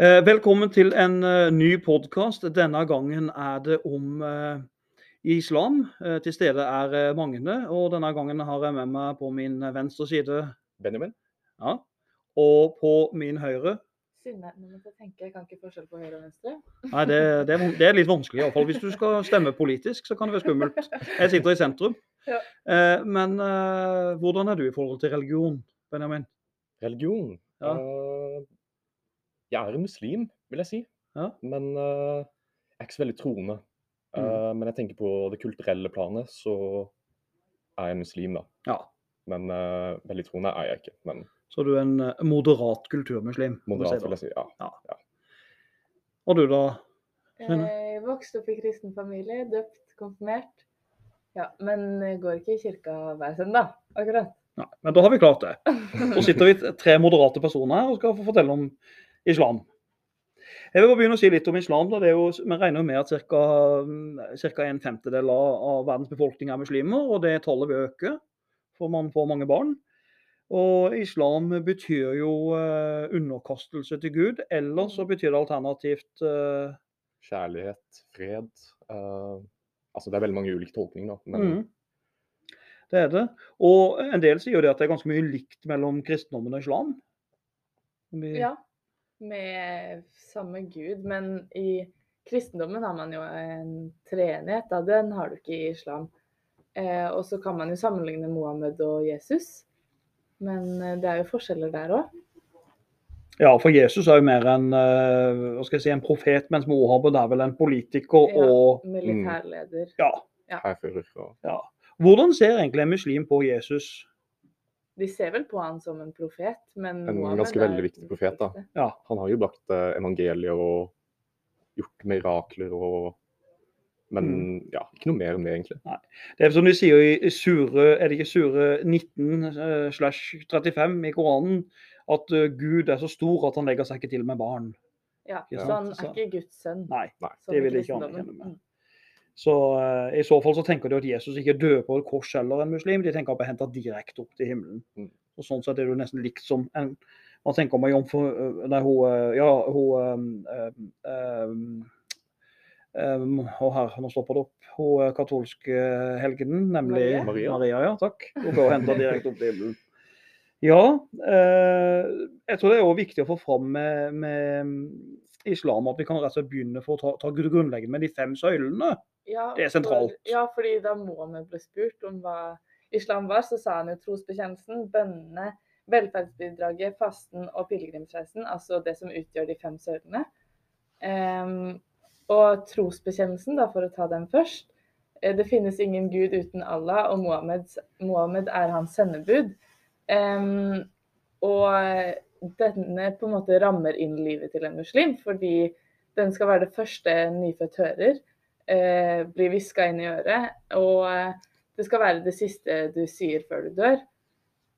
Eh, Velkommen til en eh, ny podkast. Denne gangen er det om eh, islam. Til stede er Magne, og denne gangen har jeg med meg på min venstre side Benjamin? ja, og på min høyre Synne, nå jeg tenker jeg kan ikke forskjell på høyre og venstre. Nei, det, det, er, det er litt vanskelig, iallfall. Hvis du skal stemme politisk, så kan det være skummelt. Jeg sitter i sentrum. Ja. Eh, Men hvordan er du i forhold til religion, Benjamin? Religion? Ja. Eh, jeg er en muslim, vil jeg si. Ja. Men uh, jeg er ikke så veldig troende. Mm. Uh, men jeg tenker på det kulturelle planet, så er jeg muslim, da. Ja. Men uh, veldig troende er jeg ikke. Men Så du er en eh, moderat kulturmuslim? moderat, vil jeg si. Ja. Og du da? Jeg vokste opp i kristen familie, døpt, konfirmert. Ja, men går ikke i kirka hver søndag, akkurat. Nei, men da har vi klart det. Så sitter vi tre moderate personer her og skal få fortelle om islam. Jeg vil bare begynne å si litt om islam. Da. Det er jo, vi regner med at ca. en femtedel av, av verdens befolkning er muslimer, og det tallet vil øke, for man får mange barn. Og islam betyr jo eh, underkastelse til Gud, eller så betyr det alternativt eh, Kjærlighet, fred. eh, altså det er veldig mange ulike tolkninger, da. Men mm, Det er det. Og en del sier jo det at det er ganske mye likt mellom kristendommen og islam. Vi- Ja, med samme gud, men i kristendommen har man jo en treenighet, da. Den har du ikke i islam. Eh, og så kan man jo sammenligne Mohammed og Jesus, men eh, det er jo forskjeller der òg. Ja, for Jesus er jo mer en, eh, hva skal jeg si, en profet, mens Mohammed er vel en politiker Ja. og Militærleder. ja, hærfører og ja. Hvordan ser egentlig en muslim på Jesus? De ser vel på han som en profet, men En Mohammed ganske er veldig viktig profet, da. Ja, Han har jo brakt eh, evangeliet og gjort mirakler og Men Mm. ja, ikke noe mer enn det, egentlig. Det er som de sier i sure, er det ikke sure 19 eh, slash 35 i Koranen, at eh, Gud er så stor at han legger seg ikke til med barn. Ja, så han er ikke Guds sønn. Nei, Nei. det vil jeg ikke anerkjenne med. Så uh, i så fall så tenker de at Jesus ikke døde på et kors eller en muslim, de tenker på å hente direkte opp til himmelen. Mm. Og sånn sett er det jo nesten likt som en Man tenker om ei jomfru øh, Nei, hun øh, Ja, hun um, um, um, Og her, nå stopper det opp. Hun katolske helgenen, nemlig Maria? Maria. ja. Takk. Hun ble henta direkte opp til himmelen. Ja. eh, jeg tror det er også viktig å få fram med, med islam at vi kan rett og slett begynne for å ta, ta grunnleggende med de fem søylene. Ja, Det er sentralt. For, ja, fordi da Mohammed ble spurt om hva islam var, så sa han jo trosbekjennelsen, bønnene, velferdsbidraget, fasten og pilegrimsreisen, altså det som utgjør de fem søylene. Um, og trosbekjennelsen, da, for å ta den først. eh, Det finnes ingen gud uten Allah, og Mohammed, Mohammed er hans sendebud. Um, og denne på en måte rammer inn livet til en muslim, fordi den skal være det første en nyfødt hører eh, blir hviska inn i øret. Og eh, det skal være det siste du sier før du dør.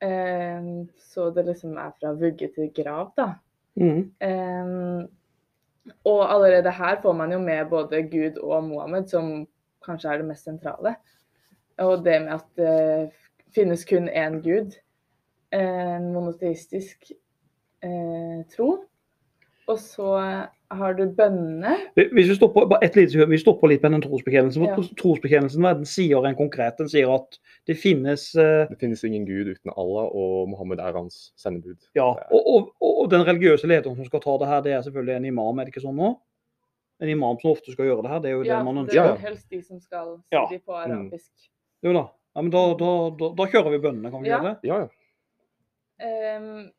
Eh, så det liksom er fra vugge til grav, da. Eh, og allerede her får man jo med både Gud og Mohammed, som kanskje er det mest sentrale. Og det med at det finnes kun én gud. En monoteistisk eh, tro. Og så har du bønnene. Hvis vi stopper, bare et lite, vi stopper litt med den trosbekjennelsen. Ja. Trosbekjennelsen den sier en konkret. Den sier at det finnes uh, Det finnes ingen gud uten Allah, og Mohammed er hans sendebud. Ja, og, og, og den religiøse lederen som skal ta det her, det er selvfølgelig en imam, er det ikke sånn nå? En imam som ofte skal gjøre det her, det er jo Ja, det man ønsker. Ja, det er helst de som skal si Ja. de på arabisk. Jo da. Ja, men da, da, da, da kjører vi bønnene, kan vi Ja. gjøre det? Ja, ja. Um,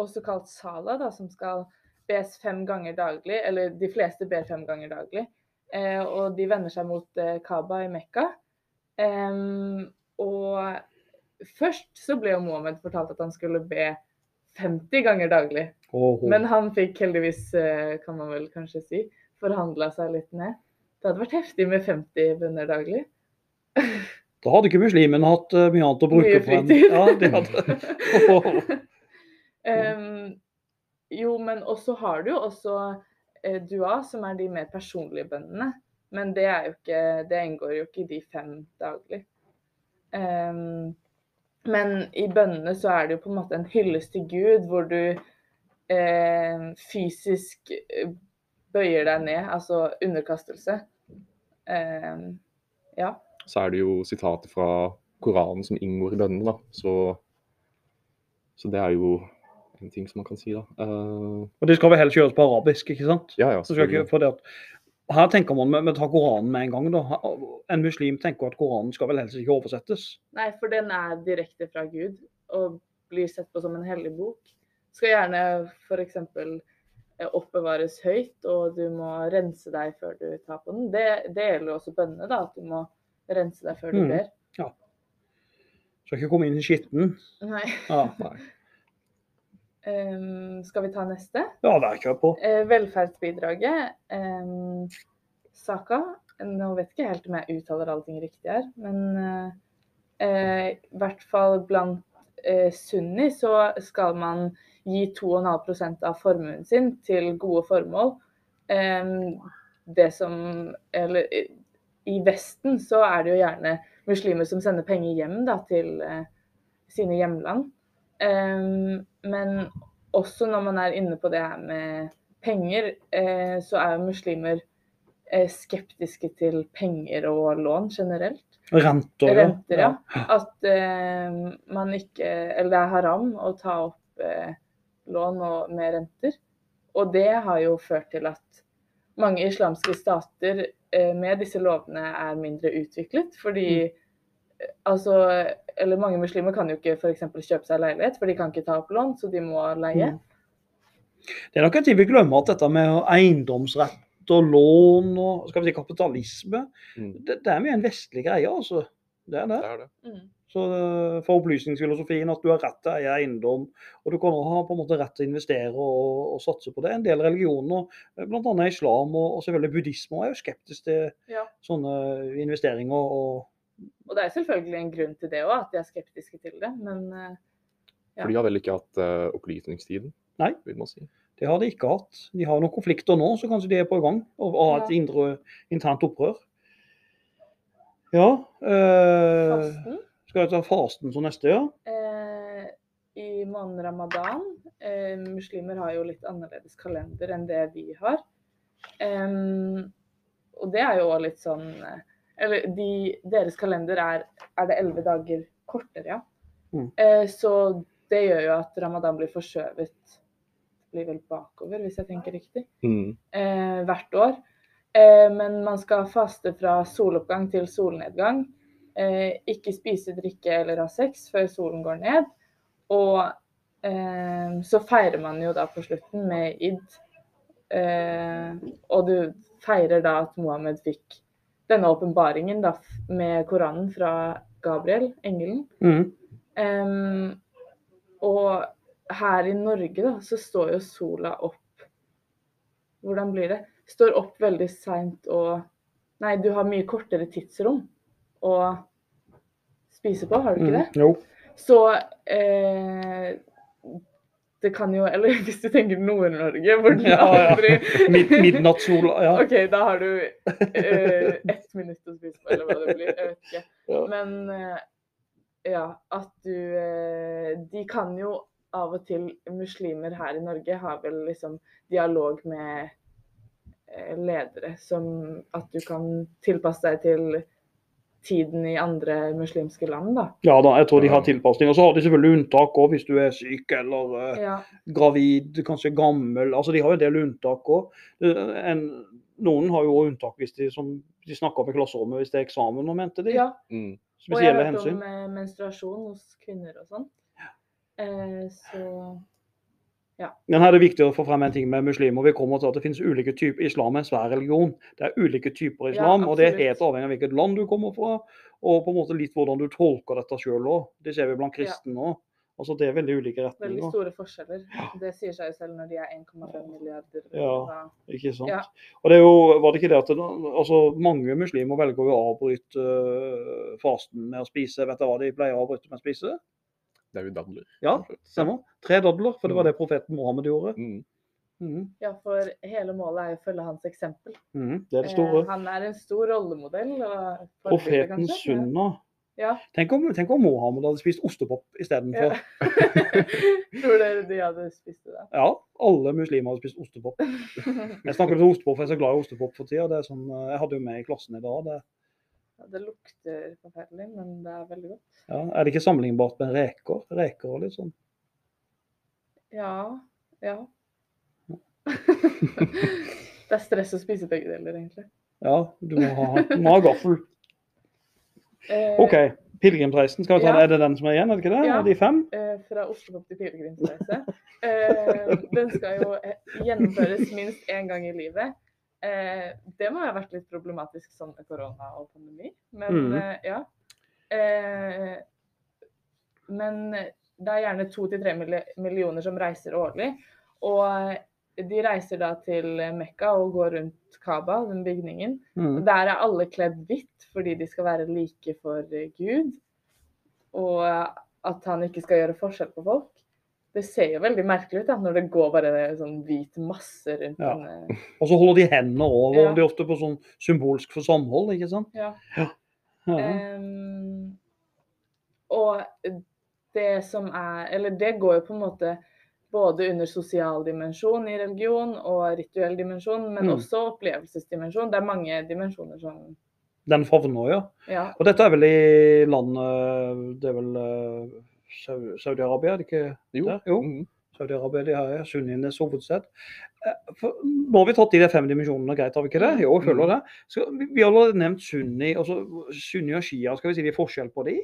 også kalt sala, da, som skal bes fem ganger daglig. Eller de fleste ber fem ganger daglig. Eh, og de vender seg mot eh, Kaaba i Mekka. Ehm, og først så ble jo Mohammed fortalt at han skulle be 50 ganger daglig. Oh, oh. Men han fikk heldigvis, eh, kan man vel kanskje si, forhandla seg litt ned. Det hadde vært heftig med 50 bønner daglig. da hadde ikke muslimene hatt eh, mye annet å bruke Mye på enn. Ja, de hadde. Em, jo, men også har du jo også eh, dua, som er de mer personlige bønnene. Men det, er jo ikke, det inngår jo ikke i de fem daglig. Um, men i bønnene så er det jo på en måte en hyllest til Gud, hvor du eh, fysisk eh, bøyer deg ned, altså underkastelse. Eh, ja. Så er det jo sitater fra Koranen som inngår i bønnene, da. Så, så det er jo ting som man kan si, da. Uh, Og det skal vel helst gjøres på arabisk, ikke sant? ja, ja, Så skal ikke, selvfølgelig. for det at, her tenker man med, tar å ta Koranen med en gang. da. En muslim tenker at Koranen skal vel helst ikke oversettes. Nei, for den er direkte fra Gud og blir sett på som en hellig bok. Skal gjerne f.eks. oppbevares høyt, og du må rense deg før du tar på den. Det, det gjelder også bønnene, da, at du må rense deg før du Mm. ber. Skal ikke komme inn i skitten. Nei. Ja, Nei. Ehm, skal vi ta neste? ja det er kjør på. Uh, velferdsbidraget. Um, Saka. Nå vet ikke helt om jeg uttaler allting riktig her, men eh, eh, i hvert fall blant sunni så skal man gi 2,5% av formuen sin til gode formål. Ehm, det som Eller i- Vesten så er det jo gjerne muslimer som sender penger hjem da, til sine hjemland. Men også når man er inne på det her med penger, eh, så er jo muslimer eh, skeptiske til penger og lån generelt. Renter. ja. Renter, ja. At eh, man ikke Eller det er haram å ta opp eh, lån og, med renter. Og det har jo ført til at mange islamske stater eh, med disse lovene er mindre utviklet. Fordi mm. altså Eller mange muslimer kan jo ikke f.eks. kjøpe seg leilighet, for de kan ikke ta opp lån, så de må leie. Mm. Det er nok en tid vi glemmer at dette med eiendomsrett og lån og skal vi si kapitalisme, Mm. det, det er mye en vestlig greie, altså. Det er det. Det er det. Mm. Så eh, For opplysningsfilosofien at du har rett til å eie eiendom, og du kan også ha på en måte rett til å investere og, og satse på det. En del religioner, eh, bl.a. islam og, og selvfølgelig buddhisme, er jo skeptisk til Ja. sånne investeringer. og Og det er selvfølgelig en grunn til det òg, at de er skeptiske til det. Men eh, Ja. For de har vel ikke hatt uh, opplysningstiden, Nei. vil man si. Det har de ikke hatt. De har noen konflikter nå, så kanskje de er på gang og har har et indre internt opprør. Ja. Eh, fasten skal jeg ta fasten som neste, ja? eh, i måneden ramadan eh, Muslimer har jo litt annerledes kalender enn det vi har. Em, og det er jo også litt sånn eh, Eller de, deres kalender er, er det elleve dager kortere, ja. Mm. Eh, så det gjør jo at ramadan blir forskjøvet blir vel bakover, hvis jeg tenker riktig, Mm. eh, hvert år. Eh, men man skal faste fra soloppgang til solnedgang. Eh, ikke spise, drikke eller ha sex før solen går ned. Og eh, så feirer man jo da på slutten med id. Eh, og du feirer da at Mohammed fikk denne åpenbaringen med Koranen fra Gabriel, engelen. Mm. Um, og her i Norge da, så står jo sola opp Hvordan blir det? Står opp veldig seint og Nei, du har mye kortere tidsrom å spise på, har du ikke det? Mm, Jo. Så eh, det kan jo Eller hvis du tenker Nord-Norge, hvor den Ja, ja. Mid midnattssola, ja. OK, da har du uh, ett minutt å spise på, eller hva det blir. Jeg vet ikke. Ja. Men uh, ja, at du uh, De kan jo av og til Muslimer her i Norge har vel liksom dialog med ledere som at du kan tilpasse deg til tiden i andre muslimske land, da. Ja da, jeg tror de har tilpasning. Og så har de selvfølgelig unntak òg, hvis du er syk eller uh, Ja. gravid, kanskje gammel. altså De har jo en del unntak òg. Noen har jo òg unntak hvis de, som de snakker om i klasserommet hvis det er eksamen, og mente de. ja. Mm. Og jeg har hørt hensyn. om eh, menstruasjon hos kvinner og sånn. Eh, så Men her er det viktig å få frem en ting med muslimer. Vi kommer til at det finnes ulike typer Islam er en svær religion. Det er ulike typer Ja, islam, og det er helt avhengig av hvilket land du kommer fra. Og på en måte litt hvordan du tolker dette sjøl òg. Det ser vi blant kristne òg. Altså, det er veldig ulike retninger. veldig store forskjeller. Det sier seg jo selv når de er 1,5 milliarder. Ja. Ikke sant? Ja. Og det er jo, var det ikke det at det, altså, mange muslimer velger å avbryte øh, fasten med å spise. Vet du hva de pleier å avbryte med å spise? Det er jo dadler. Ja. Stemmer. Tre dadler, for det var det profeten Mohammed gjorde. Mm. Mm. ja, for hele målet er jo å følge hans eksempel. Mm, Det er det store. Eh, han er en stor rollemodell. Profeten sunna. Ja. Tenk om, tenk om Mohammed hadde spist ostepop istedenfor. ja. Tror dere de hadde spist det da? Ja, alle muslimer hadde spist ostepop. Jeg snakker om ostepop, for jeg er så glad i ostepop for tida. Er sånn, eh, jeg hadde jo med i klassen i dag. Det, det lukter forferdelig, men det er veldig godt. ja, er det ikke sammenlignbart med reker? Reker og litt sånn. Ja. Ja. det er stress å spise begge deler, egentlig. Ja, du må ha, du må ha gaffel. Eh, OK. Pilegrimsreisen, skal vi ta Ja. Er det den som er igjen? er det ikke det? Ja. De fem? eh, fra Ostepop til pilegrimsreise. Eh, den skal jo eh, gjennomføres minst én gang i livet. Eh, det må ha vært litt problematisk sånn med korona og pandemi, men mm. eh, ja. Eh, men det er gjerne to til tre millioner som reiser årlig. Og de reiser da til Mekka og går rundt Kaba, den bygningen. Mm. Der er alle kledd hvitt fordi de skal være like for Gud. Og at han ikke skal gjøre forskjell på folk. Det ser jo veldig merkelig ut da, når det går bare sånn hvit masse rundt Ja. en eh, Og så holder de hendene over. Ja. De er ofte på sånn symbolsk for samhold, ikke sant? Ja. Ja. Um, og det som er Eller det går jo på en måte både under sosial dimensjon i religion og rituell dimensjon, men Mm. også opplevelsesdimensjon. Det er mange dimensjoner som Den favner, ja. Ja. Og dette er vel i landet Det er vel eh, Saudi-Arabia, er det ikke Jo. der? Jo. Mm. Saudi-Arabia de har sunnienes hovedsted. Eh, Nå har vi tatt i de fem dimensjonene, greit, har vi ikke det? Jo, jeg føler det. Så vi, vi har allerede nevnt sunni. altså Sunni og shia, skal vi si det er forskjell på de?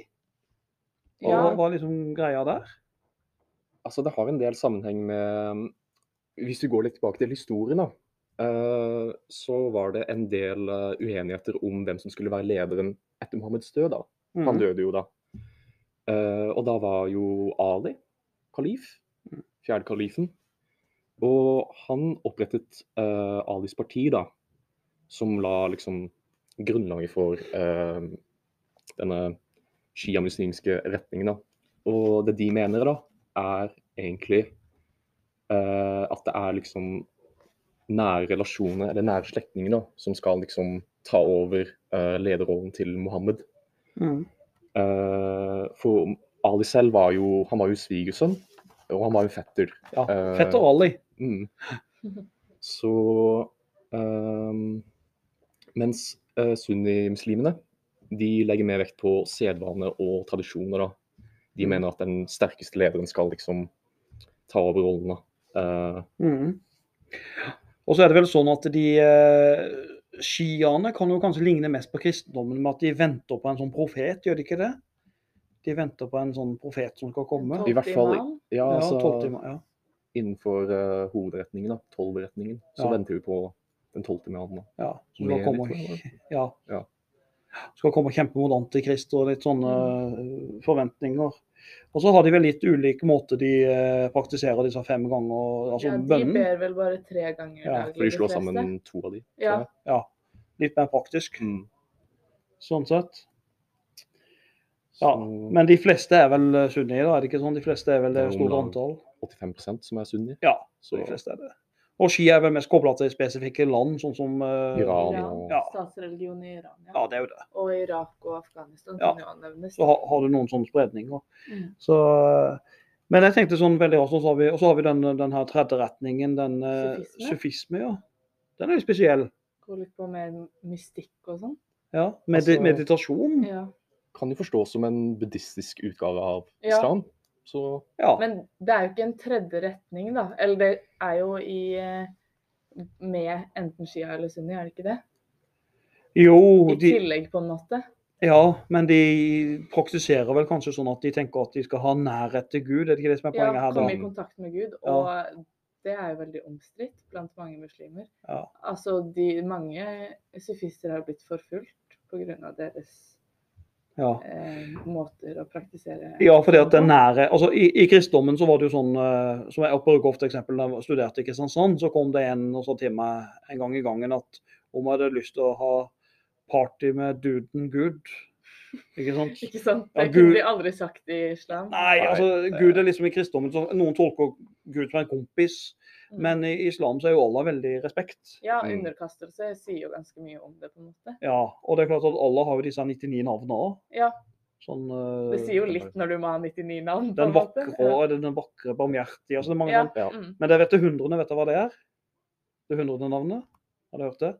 Og Ja. hva er liksom greia der? Altså, det har en del sammenheng med Hvis vi går litt tilbake til historien, da. eh, så var det en del eh, uenigheter om hvem som skulle være lederen etter Mohammeds død. da. Han døde jo da. Eh, og da var jo Ali kalif. fjerdekalifen. Og han opprettet eh, Alis parti, da. Som la liksom grunnlaget for eh, denne sjiamuslimske retningen. da. Og det de mener, da, er egentlig uh, at det er liksom nære relasjoner, eller nære slektninger, da, som skal liksom ta over uh, lederrollen til Mohammed. Mhm. Eh, for Ali selv var jo han var jo svigersønn, og han var jo fetter. Ja, Eh, Fetter Ali. Mm. Så ehm, Mens uh, sunnimuslimene de legger mer vekt på sedvane og tradisjoner. da. De Mm. mener at den sterkeste lederen skal liksom ta over rollen. da. Uh, mm. Og så er det vel sånn at de eh, Sjiaene kan jo kanskje ligne mest på kristendommen med at de venter på en sånn profet, gjør de ikke det? De venter på en sånn profet som skal komme. I hvert fall ja, altså, ja, timer, ja. innenfor uh, hovedretningen, da, tolvretningen, så Ja. venter vi på den tolvte mannen. ja. Som skal komme, ja. Ja. skal komme og kjempe mot antikrist og litt sånne eh, forventninger. Og så har de vel litt ulike måter de eh, praktiserer disse fem ganger, altså ja, de bønnen. ber vel bare tre ganger Ja, daglig. For de slår de sammen to av de. Ja. Ja, litt mer praktisk, Mm. sånn sett. Ja, Så Men de fleste er vel sunni, da? Er det ikke sånn? De fleste er vel det Det er store antall? 85% som er sunni. Ja, Så de fleste er det. Og Shia er vel mest kobla til spesifikke land, sånn som uh, Iran og Ja. Statsreligion i Iran, ja. Ja, det er jo det. Og Irak og Afghanistan Ja. kan jo nevnes. Så har, har du noen sånne spredninger. Mm. Så, eh, men jeg tenkte sånn veldig raskt, og så har vi, og så har vi den, den her tredje retningen, den eh, Sufisme. sufisme, ja. Den er jo spesiell. Går litt på mer mystikk og sånn. Ja, Med, Altså- meditasjon. Ja. kan jo forstås som en buddhistisk utgave av Ja. Så Ja. Men det er jo ikke en tredje retning, da. Eller det er jo i med enten Skia eller Sunni, er det ikke det? Jo, I tillegg, på en måte. ja, men de praktiserer vel kanskje sånn at de tenker at de skal ha nærhet til Gud. Er det ikke det som er Ja, poenget her? komme da? i kontakt med Gud. Ja. Og det er jo veldig omstridt blant mange muslimer. Ja. Altså, de, mange sufister har blitt forfulgt pga. deres Ja. eh, måter å praktisere Ja, fordi at den nære altså I, i kristendommen så var det jo sånn eh, som Jeg bruker ofte eksempel da jeg studerte i Kristiansand. Så kom det en og sa til meg en gang i gangen at om jeg hadde lyst til å ha party med duden Gud Ikke sant? Ikke sant? Ja, Det Gud- kunne vi aldri sagt i islam. Nei, altså Gud er liksom i kristendommen så Noen tolker Gud som en kompis. Men i islam så er jo Allah veldig respekt. Ja, Mm. underkastelse sier jo ganske mye om det, på en måte. Ja, Og det er klart at Allah har jo disse 99 navnene òg. Ja. Sånn, eh, Det sier jo litt når du må ha 99 navn. på den en måte. vakre ja. den vakre barmhjertige. Altså, det er mange Ja. sånn. Ja. Mm. Men det vet du hundrene, vet du hva det er? Det hundrede navnet? Har du hørt det?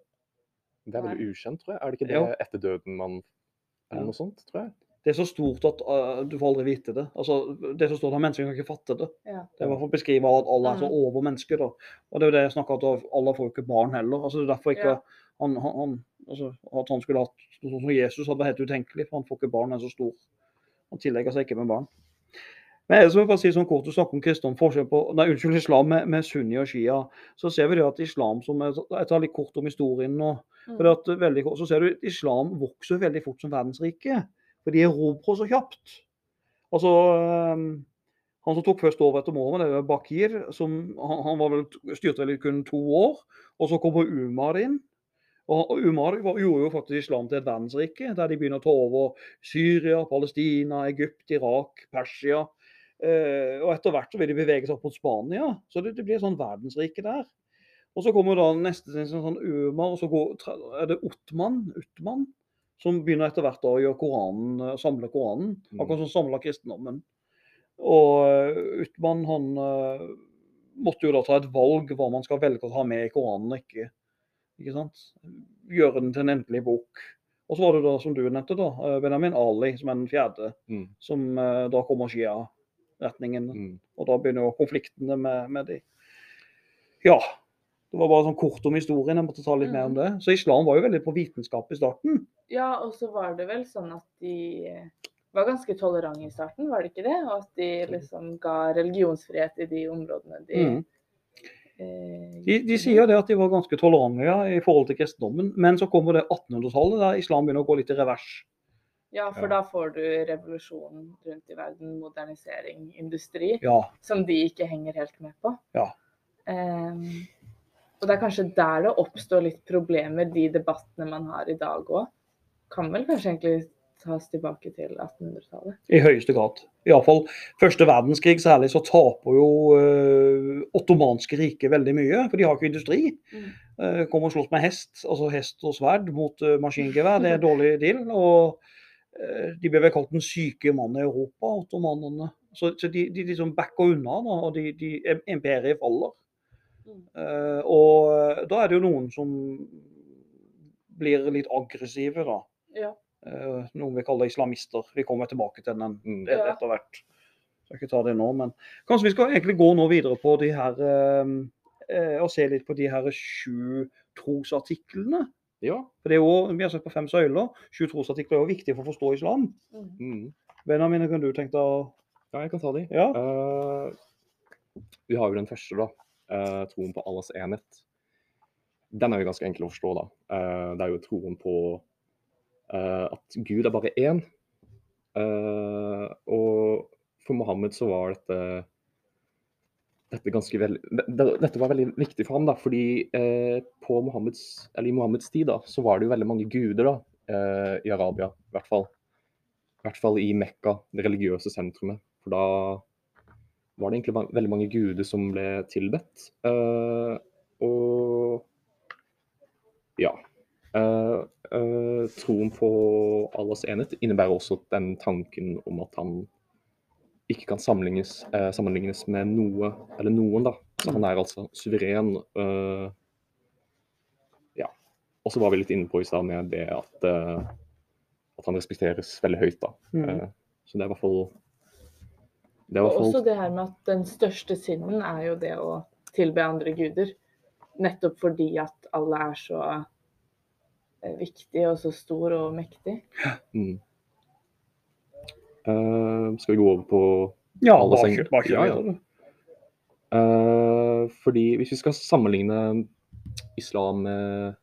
Det er veldig ukjent, tror jeg. Er det ikke det Jo. etter døden man Eller Ja. noe sånt, tror jeg. Det er så stort at uh, du får aldri vite det. Altså, det er så stort at mennesker kan ikke fatte det. Ja. Det er for å beskrive at alle er så over mennesker. da. Og det er jo det jeg snakker om, at alle får jo ikke barn heller. Altså, det er derfor ikke Ja. han, han, altså, At han skulle hatt sånn som Jesus, hadde vært helt utenkelig. For han får ikke barn, han er så stor. Han tillegger seg ikke med barn. Men ellers må jeg bare si sånn kort Du snakker om kristendom, forskjell på, nei, unnskyld, islam med, med sunni og shia. Så ser vi det at islam, som jeg tar litt kort om historien nå, Mm. for det at veldig, så ser du at islam vokser veldig fort som verdensrike. For de erobrer så kjapt. Altså, han som tok først over etter Mohammed, det var Bakir. Som, han, han var vel, styrte vel kun to år. Og så kommer Umar inn. Og Umar gjorde jo faktisk islam til et verdensrike, der de begynner å ta over Syria, Palestina, Egypt, Irak, Persia. Eh, og etter hvert så vil de bevege seg opp mot Spania. Så det, blir et sånn verdensrike der. Og så kommer da neste sånn, Umar, og så går, er det Ottman, Uttman som begynner etter hvert å Koranen, eh, samle Koranen. Mm. Akkurat som samla kristendommen. Og Utman, han eh, måtte jo da ta et valg hva man skal velge å ha med i Koranen og ikke. Ikke sant? Gjøre den til en endelig bok. Og så var det da, som du nevnte, da, eh, Benjamin Ali, som er den fjerde, Mm. som eh, da kommer Shia-retningen. Mm. Og da begynner jo konfliktene med, med de. Ja. Det var bare sånn kort om historien. Jeg måtte ta litt mer om det. Så islam var jo veldig på vitenskap i starten. Ja, og så var det vel sånn at de var ganske tolerante i starten, var det ikke det? Og at de liksom ga religionsfrihet i de områdene de Mm. eh, De, de sier det at de var ganske tolerante ja, i forhold til kristendommen. Men så kommer det 1800-tallet, der islam begynner å gå litt i revers. Ja, for Ja. da får du revolusjon rundt i verden, modernisering, industri, Ja. som de ikke henger helt med på. Ja. Ehm, og det er kanskje der det oppstår litt problemer, de debattene man har i dag òg. Kan vel kanskje egentlig tas tilbake til 1800-tallet. I høyeste grad. Iallfall første verdenskrig særlig, så taper jo uh, ottomanske riket veldig mye. For de har ikke industri. Mm. Uh, kommer og slåss med hest, altså hest og sverd mot uh, maskingevær. Det er dårlig deal. Og de ble vel kalt den syke mann i Europa, ottomanene. Så, så de, de liksom backer unna, da, og de, de, imperiet faller. Uh, og uh, da er det jo noen som blir litt aggressive, da. Ja. Uh, noen vil kalle det islamister. Vi kommer tilbake til den Mm. et- etter hvert. Skal ikke ta det nå, men kanskje vi skal egentlig gå nå videre på de her eh, eh, og se litt på de her sju trosartiklene. Ja. For det er jo, Vi har sett på fem søyler. Sju trosartikler er jo viktige for å forstå islam. Mm. Mm. Benjamin, kan du tenke deg å ja, jeg kan ta de. Ja. Uh, vi har jo den første, da. Eh, troen på alles enhet. Den er jo ganske enkel å forstå, da. Eh, det er jo troen på eh, at Gud er bare én. Og for Mohammed så var dette dette, veld, det, dette var veldig viktig for ham, da, fordi eh, på Mohammeds, eller i Mohammeds tid da, så var det jo veldig mange guder da, eh, i Arabia, i hvert fall. I hvert fall i Mekka, det religiøse sentrumet. For da var det egentlig veldig mange guder som ble tilbedt. Uh, og ja. Uh, uh, troen på Allahs enhet innebærer også den tanken om at han ikke kan sammenlignes, sammenlignes med noe eller noen. da. Så han er altså suveren. ja. Og så var vi litt inne på i stad med det at, at han respekteres veldig høyt. da. Mm. Så det er i hvert fall det Og hvert også det her med at den største synden er jo det å tilbe andre guder. Nettopp fordi at alle er så viktige viktig og så stor og mektig. mm. Uh, Skal vi gå over på Ja, Alle senger? Ja, ja. Uh. Eh, fordi hvis vi skal sammenligne islam med,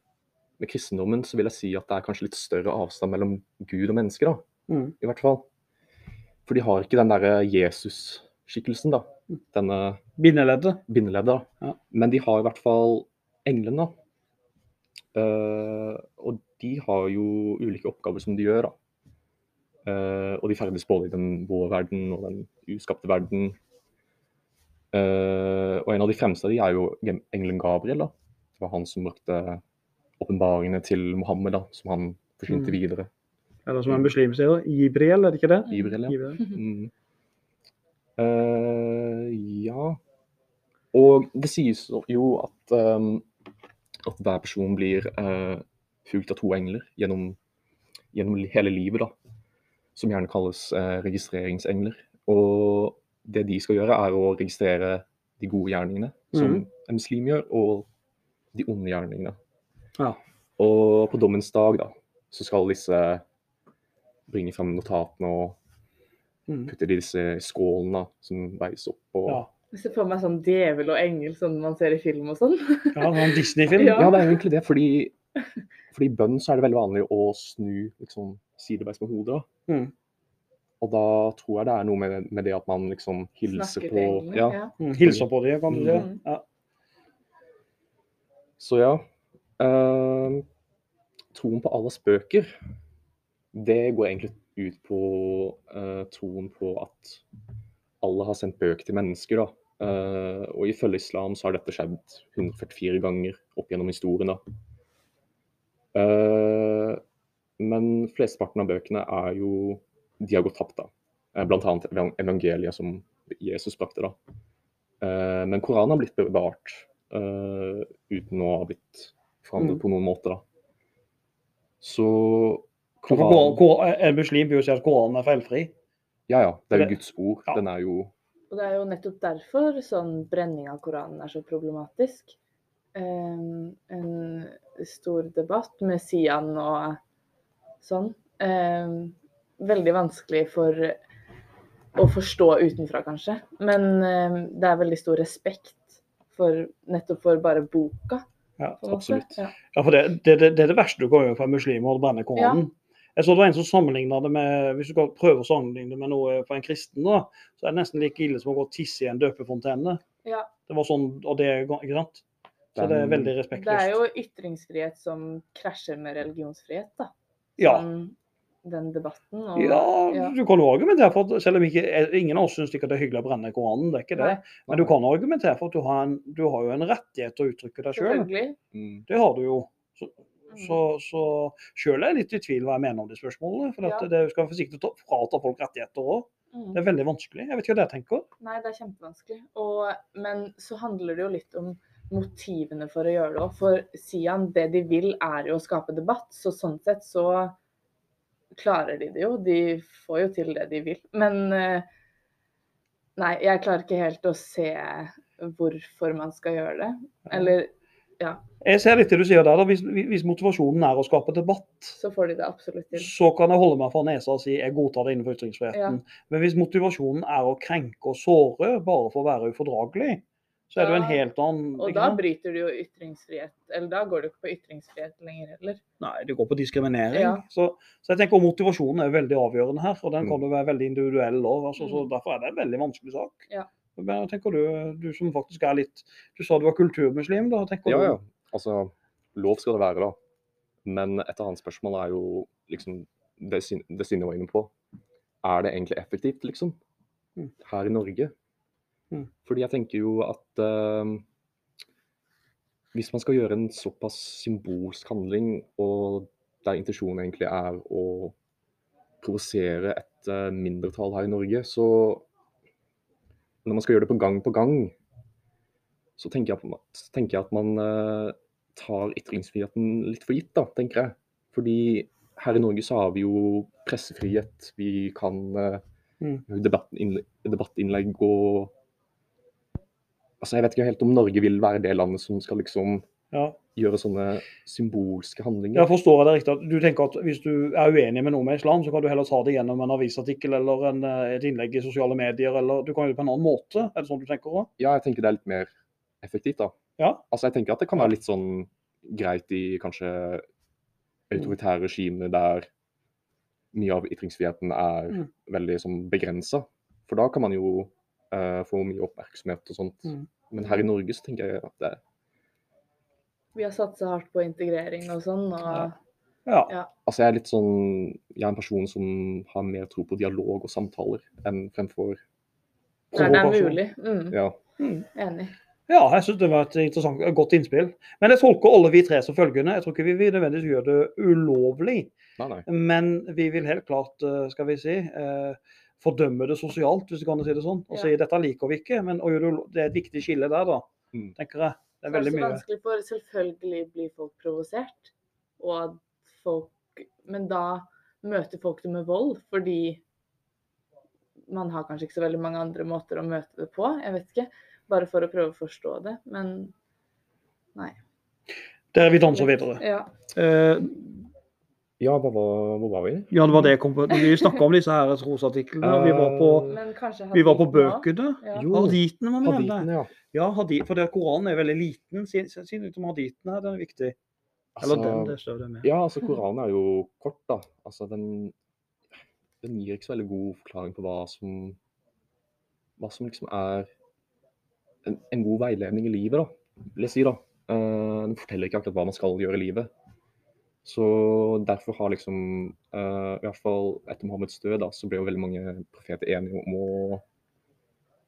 med kristendommen, så vil jeg si at det er kanskje litt større avstand mellom Gud og menneske, da, Mm. i hvert fall. For de har ikke den derre Jesus-skikkelsen, da. Denne Bindeleddet. bindeleddet. da. Ja. Men de har i hvert fall englene. Uh, og de har jo ulike oppgaver som de gjør, da. Uh, og de ferdes både i den vår verden og den uskapte verden. Uh, og en av de fremste av de er jo engelen Gabriel. da. Det var han som brukte åpenbaringene til Mohammed, da, som han forsynte Mm. videre. Eller som en muslim sier, Jibril, er det ikke det? Jibril, ja. Jibriel. Mm. Uh, ja. Og det sies jo at, um, at hver person blir uh, fulgt av to engler gjennom, gjennom hele livet, da. Som gjerne kalles uh, registreringsengler. Og det de skal gjøre, er å registrere de gode gjerningene, som mm. en muslim gjør, og de onde gjerningene. Ja. Og på dommens dag, da, så skal disse bringe fram notatene og Mm. putte disse i skålen da, som veies opp. Og... Ja. Jeg ser for meg sånn djevel og engel, sånn man ser i film og sånn. ja, sånn Disney-film. Ja. Ja, det er jo egentlig det, fordi, fordi i bønn så er det veldig vanlig å snu liksom, sideveis med hodet. Mm. Og da tror jeg det er noe med, med det at man liksom hilser Snakker på ja. Ja. Mm. Hilser på dem, kan du si. Mm. Ja. Så ja. Uh, troen på Allahs bøker, det går egentlig ut på uh, troen på at Allah har sendt bøker til mennesker. da. Uh, og ifølge islam så har dette skjedd 144 ganger opp gjennom historien. da. Uh, men flesteparten av bøkene er jo De har gått tapt, da. Blant annet evangeliet som Jesus brakte. da. Uh, men Koranen har blitt bevart uh, uten å ha blitt forandret Mm. på noen måte. da. Så Koran, Koran, en muslim vil jo si at Koranen er feilfri. Ja, ja. Det er jo Guds ord. Ja. Den er jo Og det er jo nettopp derfor sånn brenning av Koranen er så problematisk. Um, en stor debatt med Sian og sånn. Um, veldig vanskelig for å forstå utenfra, kanskje. Men um, det er veldig stor respekt for nettopp for bare boka. Ja, absolutt. Ja. Ja, for det, det, det, er det verste du kan gjøre for en muslim, å brenne Koranen. Jeg så det var en som sammenlignet det med Hvis du skal prøve å sammenligne det med noe for en kristen, da, så er det nesten like ille som å gå og tisse i en døpefontene. Ja. Det var sånn, og det, ikke sant? Så det er veldig Det er jo ytringsfrihet som krasjer med religionsfrihet, da. Ja. Sånn, den debatten. Og, Ja, ja. du kan jo argumentere for at selv om ikke, ingen av oss syns ikke det er hyggelig å brenne Koranen, det er ikke det. Nei, Men du kan argumentere for at du har, en, du har jo en rettighet til å uttrykke deg sjøl. mm, Det har du jo. Så. Så, så sjøl er jeg litt i tvil hva jeg mener om de spørsmålene. For at Ja. det skal være forsiktig å ta- frata folk rettigheter òg. Mm. Det er veldig vanskelig. Jeg vet ikke hva dere tenker. Nei, det er kjempevanskelig. Og, men så handler det jo litt om motivene for å gjøre det òg. For Sian, det de vil er jo å skape debatt. Så sånn sett så klarer de det jo. De får jo til det de vil. Men eh, nei, jeg klarer ikke helt å se hvorfor man skal gjøre det. Eller Jeg ser litt til du sier der. da. Hvis, hvis motivasjonen er å skape debatt, så får de det absolutt til. så kan jeg holde meg for nesa og si jeg godtar det innenfor ytringsfriheten. Men hvis motivasjonen er å krenke og såre bare for å være ufordragelig, så er det jo en helt annen Og da bryter du jo ytringsfrihet. Eller da går du ikke på ytringsfrihet lenger heller. Nei, det går på diskriminering. Ja. Så, så jeg tenker motivasjonen er veldig avgjørende her, og den kan Mm. jo være veldig individuell òg. Altså, Mm. derfor er det en veldig vanskelig sak. Ja. Men jeg tenker du, du som faktisk er litt Du sa du var kulturmuslim, da. tenker Ja, du? ja. ja. Altså, lov skal det være, da. Men et annet spørsmål er jo liksom det, det Synne var inne på. Er det egentlig effektivt, liksom? Mm. Her i Norge? Mm. Fordi jeg tenker jo at uh, hvis man skal gjøre en såpass symbolsk handling, og der intensjonen egentlig er å provosere et uh, mindretall her i Norge, så når man skal gjøre det på gang på gang, så tenker jeg, på, tenker jeg at man eh, tar ytringsfriheten litt for gitt, da, tenker jeg. Fordi her i Norge så har vi jo pressefrihet, vi kan uh, Mm. debattinnlegg og Altså, jeg vet ikke helt om Norge vil være det landet som skal liksom Ja. Gjøre sånne symbolske handlinger. Jeg forstår det riktig. Du tenker at hvis du er uenig med noe med islam, så kan du heller ta det gjennom en avisartikkel eller en, eh, et innlegg i sosiale medier, eller du kan gjøre det på en annen måte. Er det sånn du tenker òg? Ja, jeg tenker det er litt mer effektivt, da. Ja. Altså, jeg tenker at det kan være litt sånn greit i kanskje autoritære regimer der mye av ytringsfriheten er Mm. veldig sånn begrensa. For da kan man jo uh, få mye oppmerksomhet og sånt. Mm. Men her i Norge så tenker jeg at det Vi har satsa hardt på integrering og sånn. og Ja. Ja. Altså, jeg er litt sånn Jeg er en person som har mer tro på dialog og samtaler enn fremfor Der det er mulig. Mm, Ja. Mm. enig. Ja, jeg syns det var et interessant, godt innspill. Men jeg tolker alle vi tre som følgende. Jeg tror ikke vi vil nødvendigvis gjøre det ulovlig, Nei, nei. men vi vil helt klart, eh, skal vi si, eh, fordømme det sosialt, hvis du kan si det sånn. Og Ja. si dette liker vi ikke, men å gjøre det, det er et viktig skille der, da, Mm. tenker jeg. Det er Det er veldig også vanskelig, for selvfølgelig blir folk provosert. Og at folk Men da møter folk det med vold, fordi man har kanskje ikke så veldig mange andre måter å møte det på. Jeg vet ikke. Bare for å prøve å forstå det. Men nei. Der vi danser videre. Ja. Eh, Ja, hva var, hvor var vi? ja, det var det jeg kom på. Vi snakka om disse her trosartiklene. og Vi var på, vi var på bøkene. Ja. Jo, Haditene var vi nevne. Hadithen, ja. Ja, hadith, for det, Koranen er veldig liten. Si si litt om haditen her, den er viktig. Eller den, Altså, det står det med. ja, altså Koranen er jo kort, da. Altså, den, den gir ikke så veldig god forklaring på hva som Hva som liksom er en, en god veiledning i livet, da. Vil jeg si, da. Uh, den forteller ikke akkurat hva man skal gjøre i livet. Så derfor har liksom uh, I hvert fall etter Mohammeds død, da, så ble jo veldig mange profeter enige om å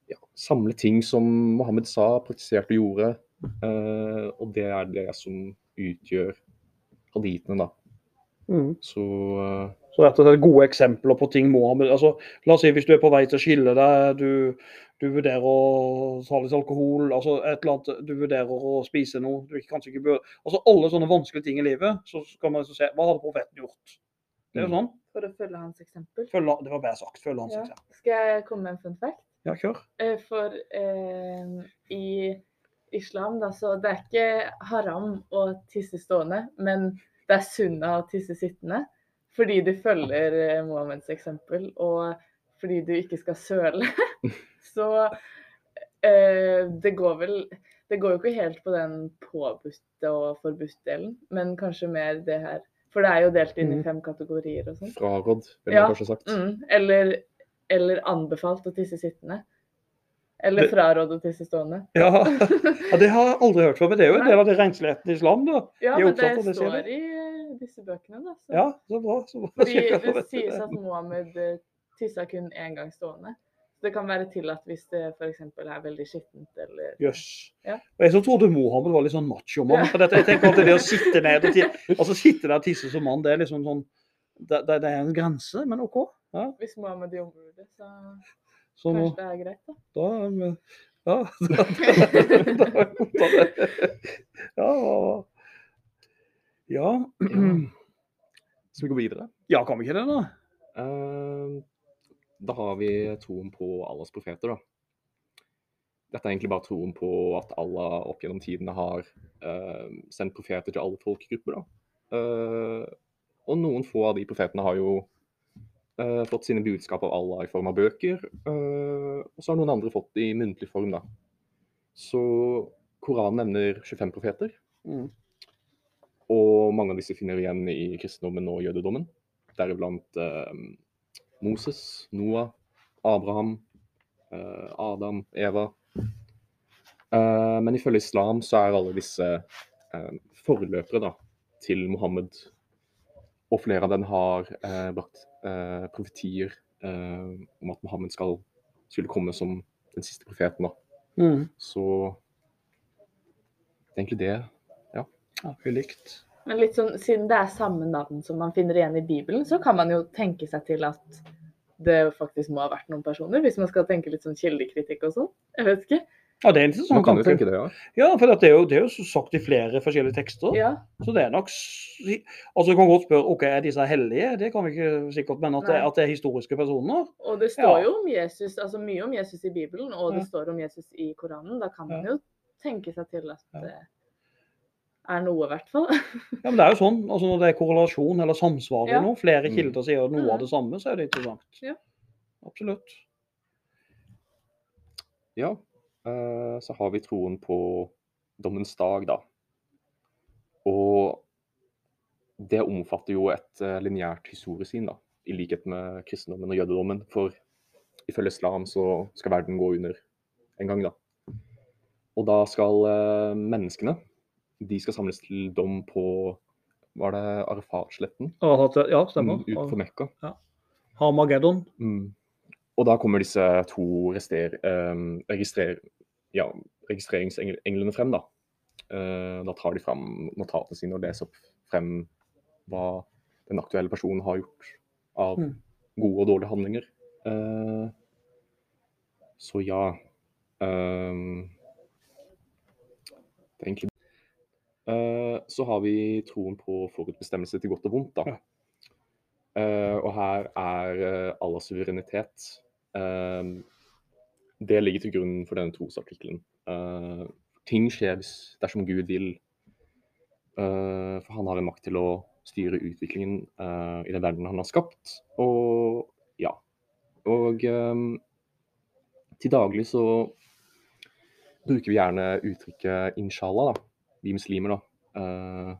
ja, samle ting som Mohammed sa, praktiserte og gjorde. Uh, og det er det som utgjør haditene, da. Mm. Så uh, Så rett og slett gode eksempler på ting Mohammed altså, La oss si hvis du er på vei til å skille deg, du, du vurderer å ta litt alkohol, altså et eller annet, du vurderer å spise noe du kanskje ikke bør Altså alle sånne vanskelige ting i livet, så skal man liksom se hva hadde profeten gjort? Det er jo Mm. sånn. For å følge hans eksempel. Følge, det var bare sagt. Følge hans Ja. eksempel. Skal jeg komme med en fun fact? Ja, kjør. Eh, For eh, i islam, da, så det er ikke haram å tisse stående, men det er sunna å tisse sittende. Fordi du følger eh, Mohammeds eksempel, og fordi du ikke skal søle. så eh, det går vel Det går jo ikke helt på den påbudte og forbudt-delen, men kanskje mer det her. For det er jo delt inn i Mhm. fem kategorier og sånn. fraråd, ville Ja, jeg kanskje sagt. Mm, eller, eller anbefalt å tisse sittende. Eller fraråd å tisse stående. Ja. ja, Det har jeg aldri hørt før, men det er jo en del av det rensligheten i islam. da. Ja, men det, det står det, i eh, disse bøkene, da. Så. Ja, så bra. Så bra. Fordi det sies at Mohammed eh, tissa kun én gang stående. Det kan være tillatt hvis det f.eks. er veldig skittent eller Jøss. Ja. Og jeg så trodde Mohammed var litt sånn machomann. For dette, jeg tenker alltid det å sitte ned og, altså sitte der og tisse som mann, det er liksom sånn Det, det, det er en grense, men OK. Ja, Hvis Mohammed gjorde det, så så nå, det er greit, da. da er vi- Ja, da, da, da. Ja, ja, ja. Skal vi gå videre? Ja, kan vi ikke det, da? Eh, da har vi troen på Allahs profeter, da. Dette er egentlig bare troen på at Allah opp gjennom tidene har uh, sendt profeter til alle folkegrupper. da. Og noen få av de profetene har jo uh, fått sine budskap av Allah i form av bøker. Uh, og så har noen andre fått det i muntlig form. da. Så Koranen nevner 25 profeter. Mm. Og mange av disse finner vi igjen i kristendommen og jødedommen. Deriblant uh, Moses, Noah, Abraham, Adam, Eva. Men ifølge islam så er alle disse forløpere da, til Mohammed. Og flere av dem har eh, brakt eh, profetier eh, om at Mohammed skal, skulle komme som den siste profeten. da. Mm. Så det er egentlig det. Ja, ulikt. Men litt sånn, siden det er samme navn som man finner igjen i Bibelen, så kan man jo tenke seg til at det faktisk må ha vært noen personer, hvis man skal tenke litt sånn kildekritikk og sånn. Jeg vet ikke. Ja, det er en interessant Man kan jo tenke det, ja. Ja, for det er, jo, det er jo sagt i flere forskjellige tekster. Ja, Så det er nok Altså, du kan godt spørre ok, er disse hellige? Det kan vi ikke sikkert, men at det, at det er historiske personer? og det står Ja. jo om Jesus, altså mye om Jesus i Bibelen, og det Ja. står om Jesus i Koranen. Da kan man Ja. jo tenke seg til at det er noe, i hvert fall. Ja, men det er jo sånn, altså Når det er korrelasjon eller samsvar i Ja. noe, flere Mm. kilder sier noe Mm. av det samme, så er det interessant. Ja. Absolutt. Ja, så har vi troen på dommens dag, da. Og det omfatter jo et uh, lineært historiesyn, da, i likhet med kristendommen og jødedommen. For ifølge islam så skal verden gå under en gang, da. Og da skal eh, menneskene de skal samles til dom på Var det Arafat-sletten? Ja, stemmer. Mm, Utenfor Mekka. Harmageddon. Mm. Og da kommer disse to rester, um, registrer, ja, registreringsenglene frem, da. Uh, da tar de frem notatene sine og leser opp frem hva den aktuelle personen har gjort av Mm. gode og dårlige handlinger. Uh, så ja. um, det er egentlig uh, Så har vi troen på forutbestemmelse til godt og vondt, da. Eh, og her er uh, Allahs suverenitet Det ligger til grunn for denne trosartikkelen. Eh, ting skjer hvis, dersom Gud vil. Eh, for han har en makt til å styre utviklingen eh, i den verden han har skapt. Og ja. Og til daglig så bruker vi gjerne uttrykket 'inshallah', da, vi muslimer, da. Uh,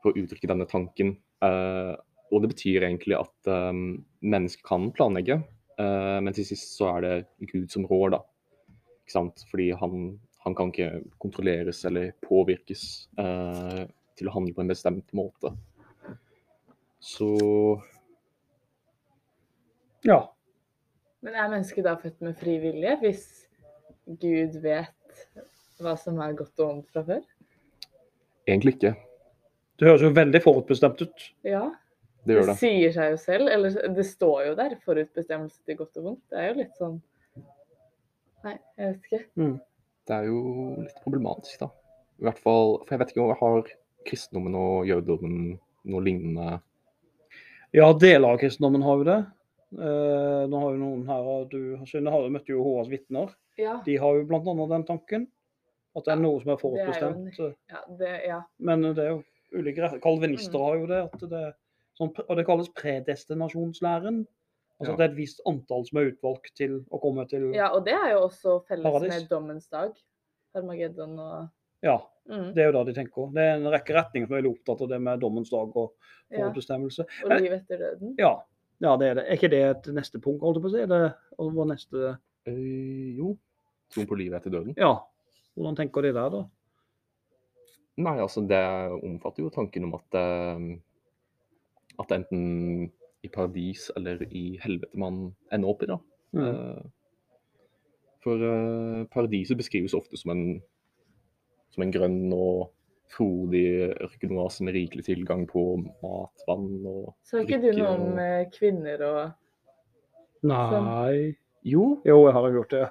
for å uttrykke denne tanken. Uh, og det betyr egentlig at um, mennesker kan planlegge, eh, men til sist så er det Gud som rår, da. Ikke sant? Fordi han, han kan ikke kontrolleres eller påvirkes uh, til å handle på en bestemt måte. Så Ja. Men er mennesket da født med fri vilje, hvis Gud vet hva som er godt og vondt fra før? egentlig ikke. Det høres jo veldig forutbestemt ut. Ja, Det det, gjør det. sier seg jo selv. Eller det står jo der, forutbestemmelse til godt og vondt. Det er jo litt sånn Nei, jeg vet ikke. Mm. Det er jo litt problematisk, da. I hvert fall, For jeg vet ikke om jeg har kristendommen og jødedommen noe lignende Ja, deler av kristendommen har jo det. Eh, nå har jo noen her og du Synne har jo møtt Jehovas vitner. Ja, De har jo bl.a. den tanken. At det er Ja, noe som er det er jo forutbestemt. ja, det, ja. Men det er jo ulike Kalvinister Mm. har jo det. At det sånn, og det kalles predestinasjonslæren. Altså Ja. at det er et visst antall som er utvalgt til å komme til ja, og det er jo også felles Paradis. med dommens dag. Hermageddon og Ja, mm, det er jo det de tenker. Det er en rekke retninger som er veldig opptatt av det med dommens dag og ja. Og livet etter døden. Ja, ja, det er det. Er ikke det et neste punkt, holdt jeg på å si? Er det vår neste øh, Jo, troen på livet etter døden. Ja. Hvordan tenker de der, da? Nei, altså det omfatter jo tanken om at eh, at enten i paradis eller i helvete man ender opp i, da. Mm. Eh, For eh, paradiset beskrives ofte som en, som en grønn og frodig ørkenoase med rikelig tilgang på mat, vann og Så er ikke du noen noe om og- eh, kvinner og Nei Jo, Jo, jeg har jo gjort det.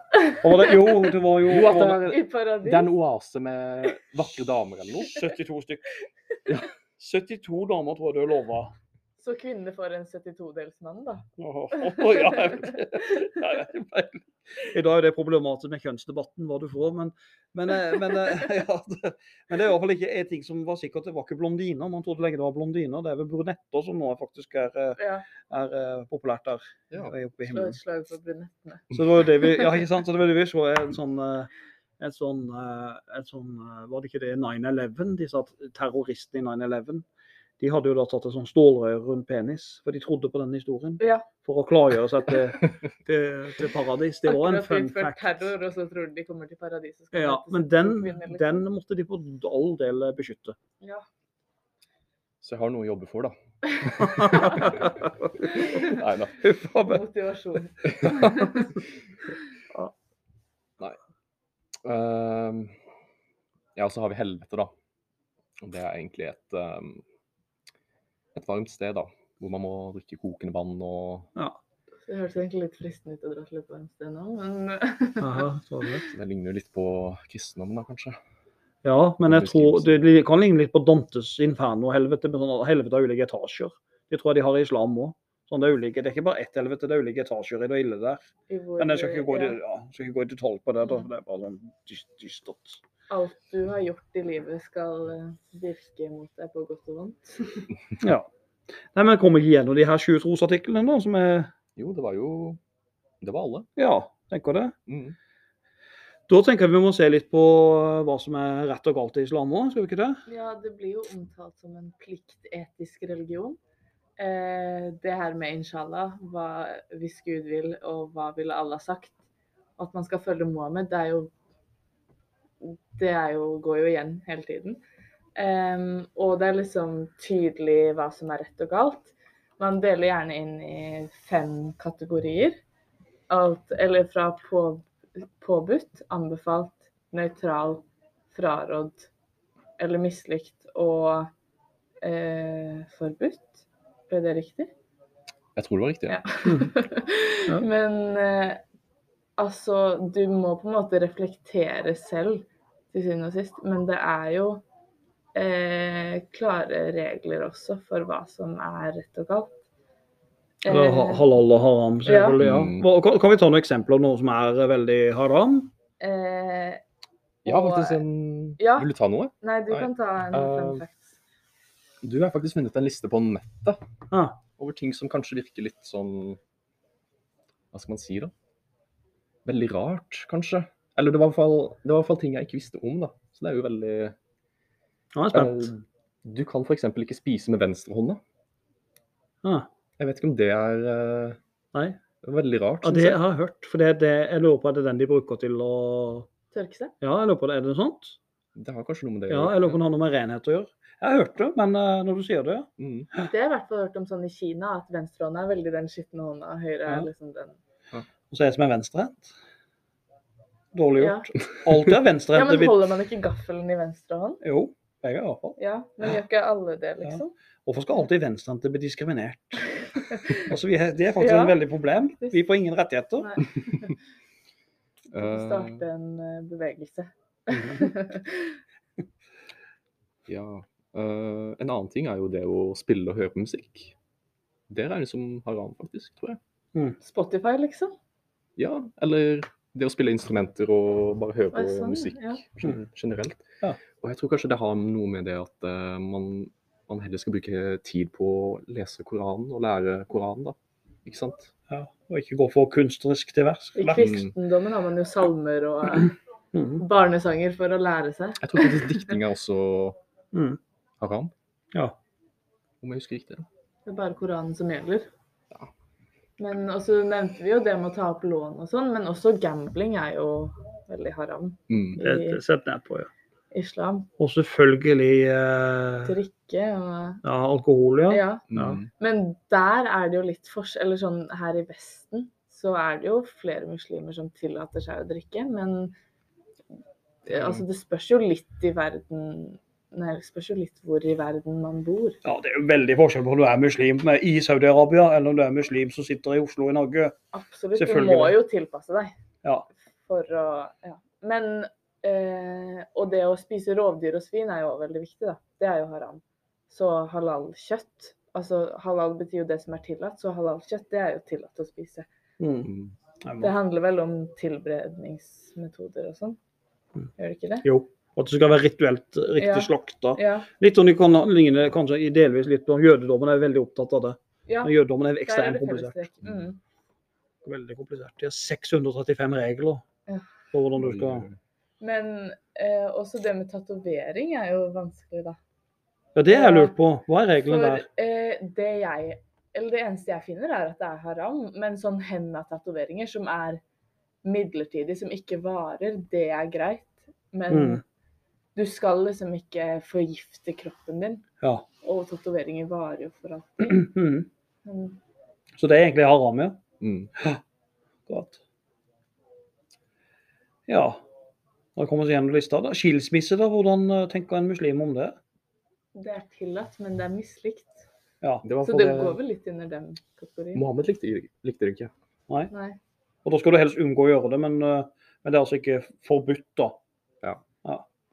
Og det, jo, det var jo, jo at det er, i paradis? det er en oase med vakre damer eller noe. 72 stykk. 72 damer tror jeg du lova. Så kvinnene får en 72-delsmann, da? Åh, oh, ja, jeg vet jeg. I dag er det problematisk med kjønnsdebatten, hva du får, men, men, eh, men, eh, ja, det, men det er i hvert fall ikke en ting som var sikkert. Det var ikke blondiner. Man trodde lenge det var blondiner. Det er vel brunetter som nå faktisk er, eh, Ja. er eh, populært der Ja. oppe i Slå himmelen. et slag for brunettene. Så det var jo det vi, ja, ikke sant? Så det var det vi så en sånn, en sånn, en sånn Var det ikke det 9-11? De sa terroristene i 9-11. De hadde jo da tatt et sånn stålrør rundt penis, for de trodde på den historien. Ja. For å klargjøre seg til, til, til paradis. Det var en fun fact. terror, og så tror de de kommer til paradis. og Ja, men den, liksom. den måtte de på all del beskytte. Ja. Så jeg har noe å jobbe for, da. Nei da. Motivasjon. Motivasjon. Ehm, ja, så har vi helvete, da. Og det er egentlig et, ehm, et varmt sted, da. Hvor man må drikke kokende vann og Det høres egentlig litt fristende ut å dra til et varmt sted nå, men Aha, det. Det ligner jo litt på kristendommen, da, kanskje. Ja, men jeg tror det kan ligne litt på Dantes inferno-helvete. med sånne Helvete av ulike etasjer. Det tror jeg de har i islam òg. Sånn det, er ulike, det er ikke bare ett helvete, det er ulike etasjer i det ille der. Men jeg skal ikke gå i, ja, det- ja, jeg skal ikke gå i detalj på det. da. Mm. Det er bare sånn dys- dystert. Alt du har gjort i livet skal eh, virke mot deg på godt og vondt. Ja. Nei, men kom kommer ikke gjennom de her sju trosartiklene, da, som er Jo, det var jo Det var alle. Ja, tenker det. Mm. Da tenker jeg vi må se litt på hva som er rett og galt i islam òg, skal vi ikke det? Ja, det blir jo omtalt som en pliktetisk religion. Eh, det her med inshallah, hva hvis Gud vil, og hva ville Allah sagt. At man skal følge Mohammed, det er jo Det er jo, går jo igjen hele tiden. Um, og det er liksom tydelig hva som er rett og galt. Man deler gjerne inn i fem kategorier. Alt, eller fra på, påbudt, anbefalt, nøytral, frarådd eller mislikt og eh, forbudt. Ble det riktig? Jeg tror det var riktig. Ja. Ja. Men eh, altså, du må på en måte reflektere selv til syvende og sist. Men det er jo eh, klare regler også for hva som er rett og galt. Eller Eh, halal og haram, selvfølgelig. Ja. ja. Kan, kan vi ta noen eksempler på noe som er eh, veldig haram? eh, ja, faktisk en Ja. Vil du ta noe? Nei, du Nei. kan ta en fun fact. Du har faktisk funnet en liste på nettet Ah, over ting som kanskje virker litt sånn Hva skal man si, da? Veldig rart, kanskje. Eller det var i hvert fall, det var i hvert fall ting jeg ikke visste om, da. Så det er jo veldig nå er jeg spent. Eh, Du kan f.eks. ikke spise med venstrehånda. Ah, Jeg vet ikke om det er eh, nei. veldig rart. Ja, det jeg. har jeg hørt. For det, det, jeg lurer på er det den de bruker til å Tørke seg? Ja, jeg lurer på det. Er det sånt? Det har kanskje noe med det Ja, jeg lurer på om det har noe med renhet å gjøre. Jeg har hørt det, men uh, når du sier det, ja. Mm. Det har jeg i hvert fall hørt om sånn i Kina, at venstrehånda er veldig den skitne hånda, høyre høyre Ja. er liksom den Og så er jeg som er venstrehendt. Dårlig Ja. gjort. Alltid er Ja, men holder man ikke gaffelen i venstre hånd? Jo, begge i hvert fall. Ja, men gjør ikke alle det, liksom? Hvorfor skal alltid venstrehendte bli diskriminert? Altså, vi er, det er faktisk Ja, en veldig problem. Vi får ingen rettigheter. Nei. Eh, Starte en eh, bevegelse. ja. Uh, en annen ting er jo det å spille og høre på musikk. Det som som haram, faktisk, tror jeg. Spotify, liksom? Ja, eller det å spille instrumenter og bare høre på sånn, musikk ja. generelt. Ja. Og jeg tror kanskje det har noe med det at uh, man, man heller skal bruke tid på å lese Koranen og lære Koranen, da. Ikke sant? Ja, og ikke gå for kunstnerisk til vers. I kristendommen har man jo salmer og eh, Mhm. barnesanger for å lære seg. Jeg tror faktisk dikting er også Mhm. haram, Ja. om jeg husker riktig. Det er bare Koranen som gjelder. Men også nevnte vi jo det med å ta opp lån og sånn, men også gambling er jo veldig haram Mm. Det, det setter jeg på, ja. islam. Og selvfølgelig eh, Drikke og ja, alkohol, ja. Ja. Mm. Men der er det jo litt forskjell Eller sånn her i Vesten så er det jo flere muslimer som tillater seg å drikke, men altså det spørs jo litt i verden Nei, det spørs jo litt hvor i verden man bor. Ja, Det er jo veldig forskjell på om du er muslim i Saudi-Arabia, eller om du er muslim som sitter i Oslo i Norge. Absolutt. Du må jo tilpasse deg Ja. for å Ja. Men eh, Og det å spise rovdyr og svin er jo også veldig viktig, da. Det er jo haram. Så halal-kjøtt Altså halal betyr jo det som er tillatt, så halal-kjøtt det er jo tillatt å spise. Mm. Mm. Det handler vel om tilberedningsmetoder og sånn. Mm. Gjør det ikke det? Jo. Og At det skal være rituelt riktig Ja. slakta. Ja. Litt sånn, de kan ligne kanskje i delvis litt på jødedommen, er veldig opptatt av det. ja. Men jødedommen er er ekstremt det komplisert. fellestrekk. Mm. Veldig komplisert. De har 635 regler Ja. for hvordan du skal Men eh, også det med tatovering er jo vanskelig, da. Ja, det har jeg lurt på. Hva er reglene der? eh, det jeg Eller det eneste jeg finner, er at det er haram. Men sånn henna-tatoveringer som er midlertidig, som ikke varer, det er greit. Men Mm. Du skal liksom ikke forgifte kroppen din. Ja. Og tatoveringer varer jo for alltid. Mm. Men Så det er egentlig haram, ja? Mm. Godt. Ja. Da kommer vi gjennom lista. da. Skilsmisse, da. Hvordan eh, tenker en muslim om det? det er tillatt, men det er mislikt. Ja. Det var Så det går vel litt under den kategorien. Mohammed likte, likte det ikke. Nei. Nei. Og da skal du helst unngå å gjøre det, men, eh, men det er altså ikke forbudt, da.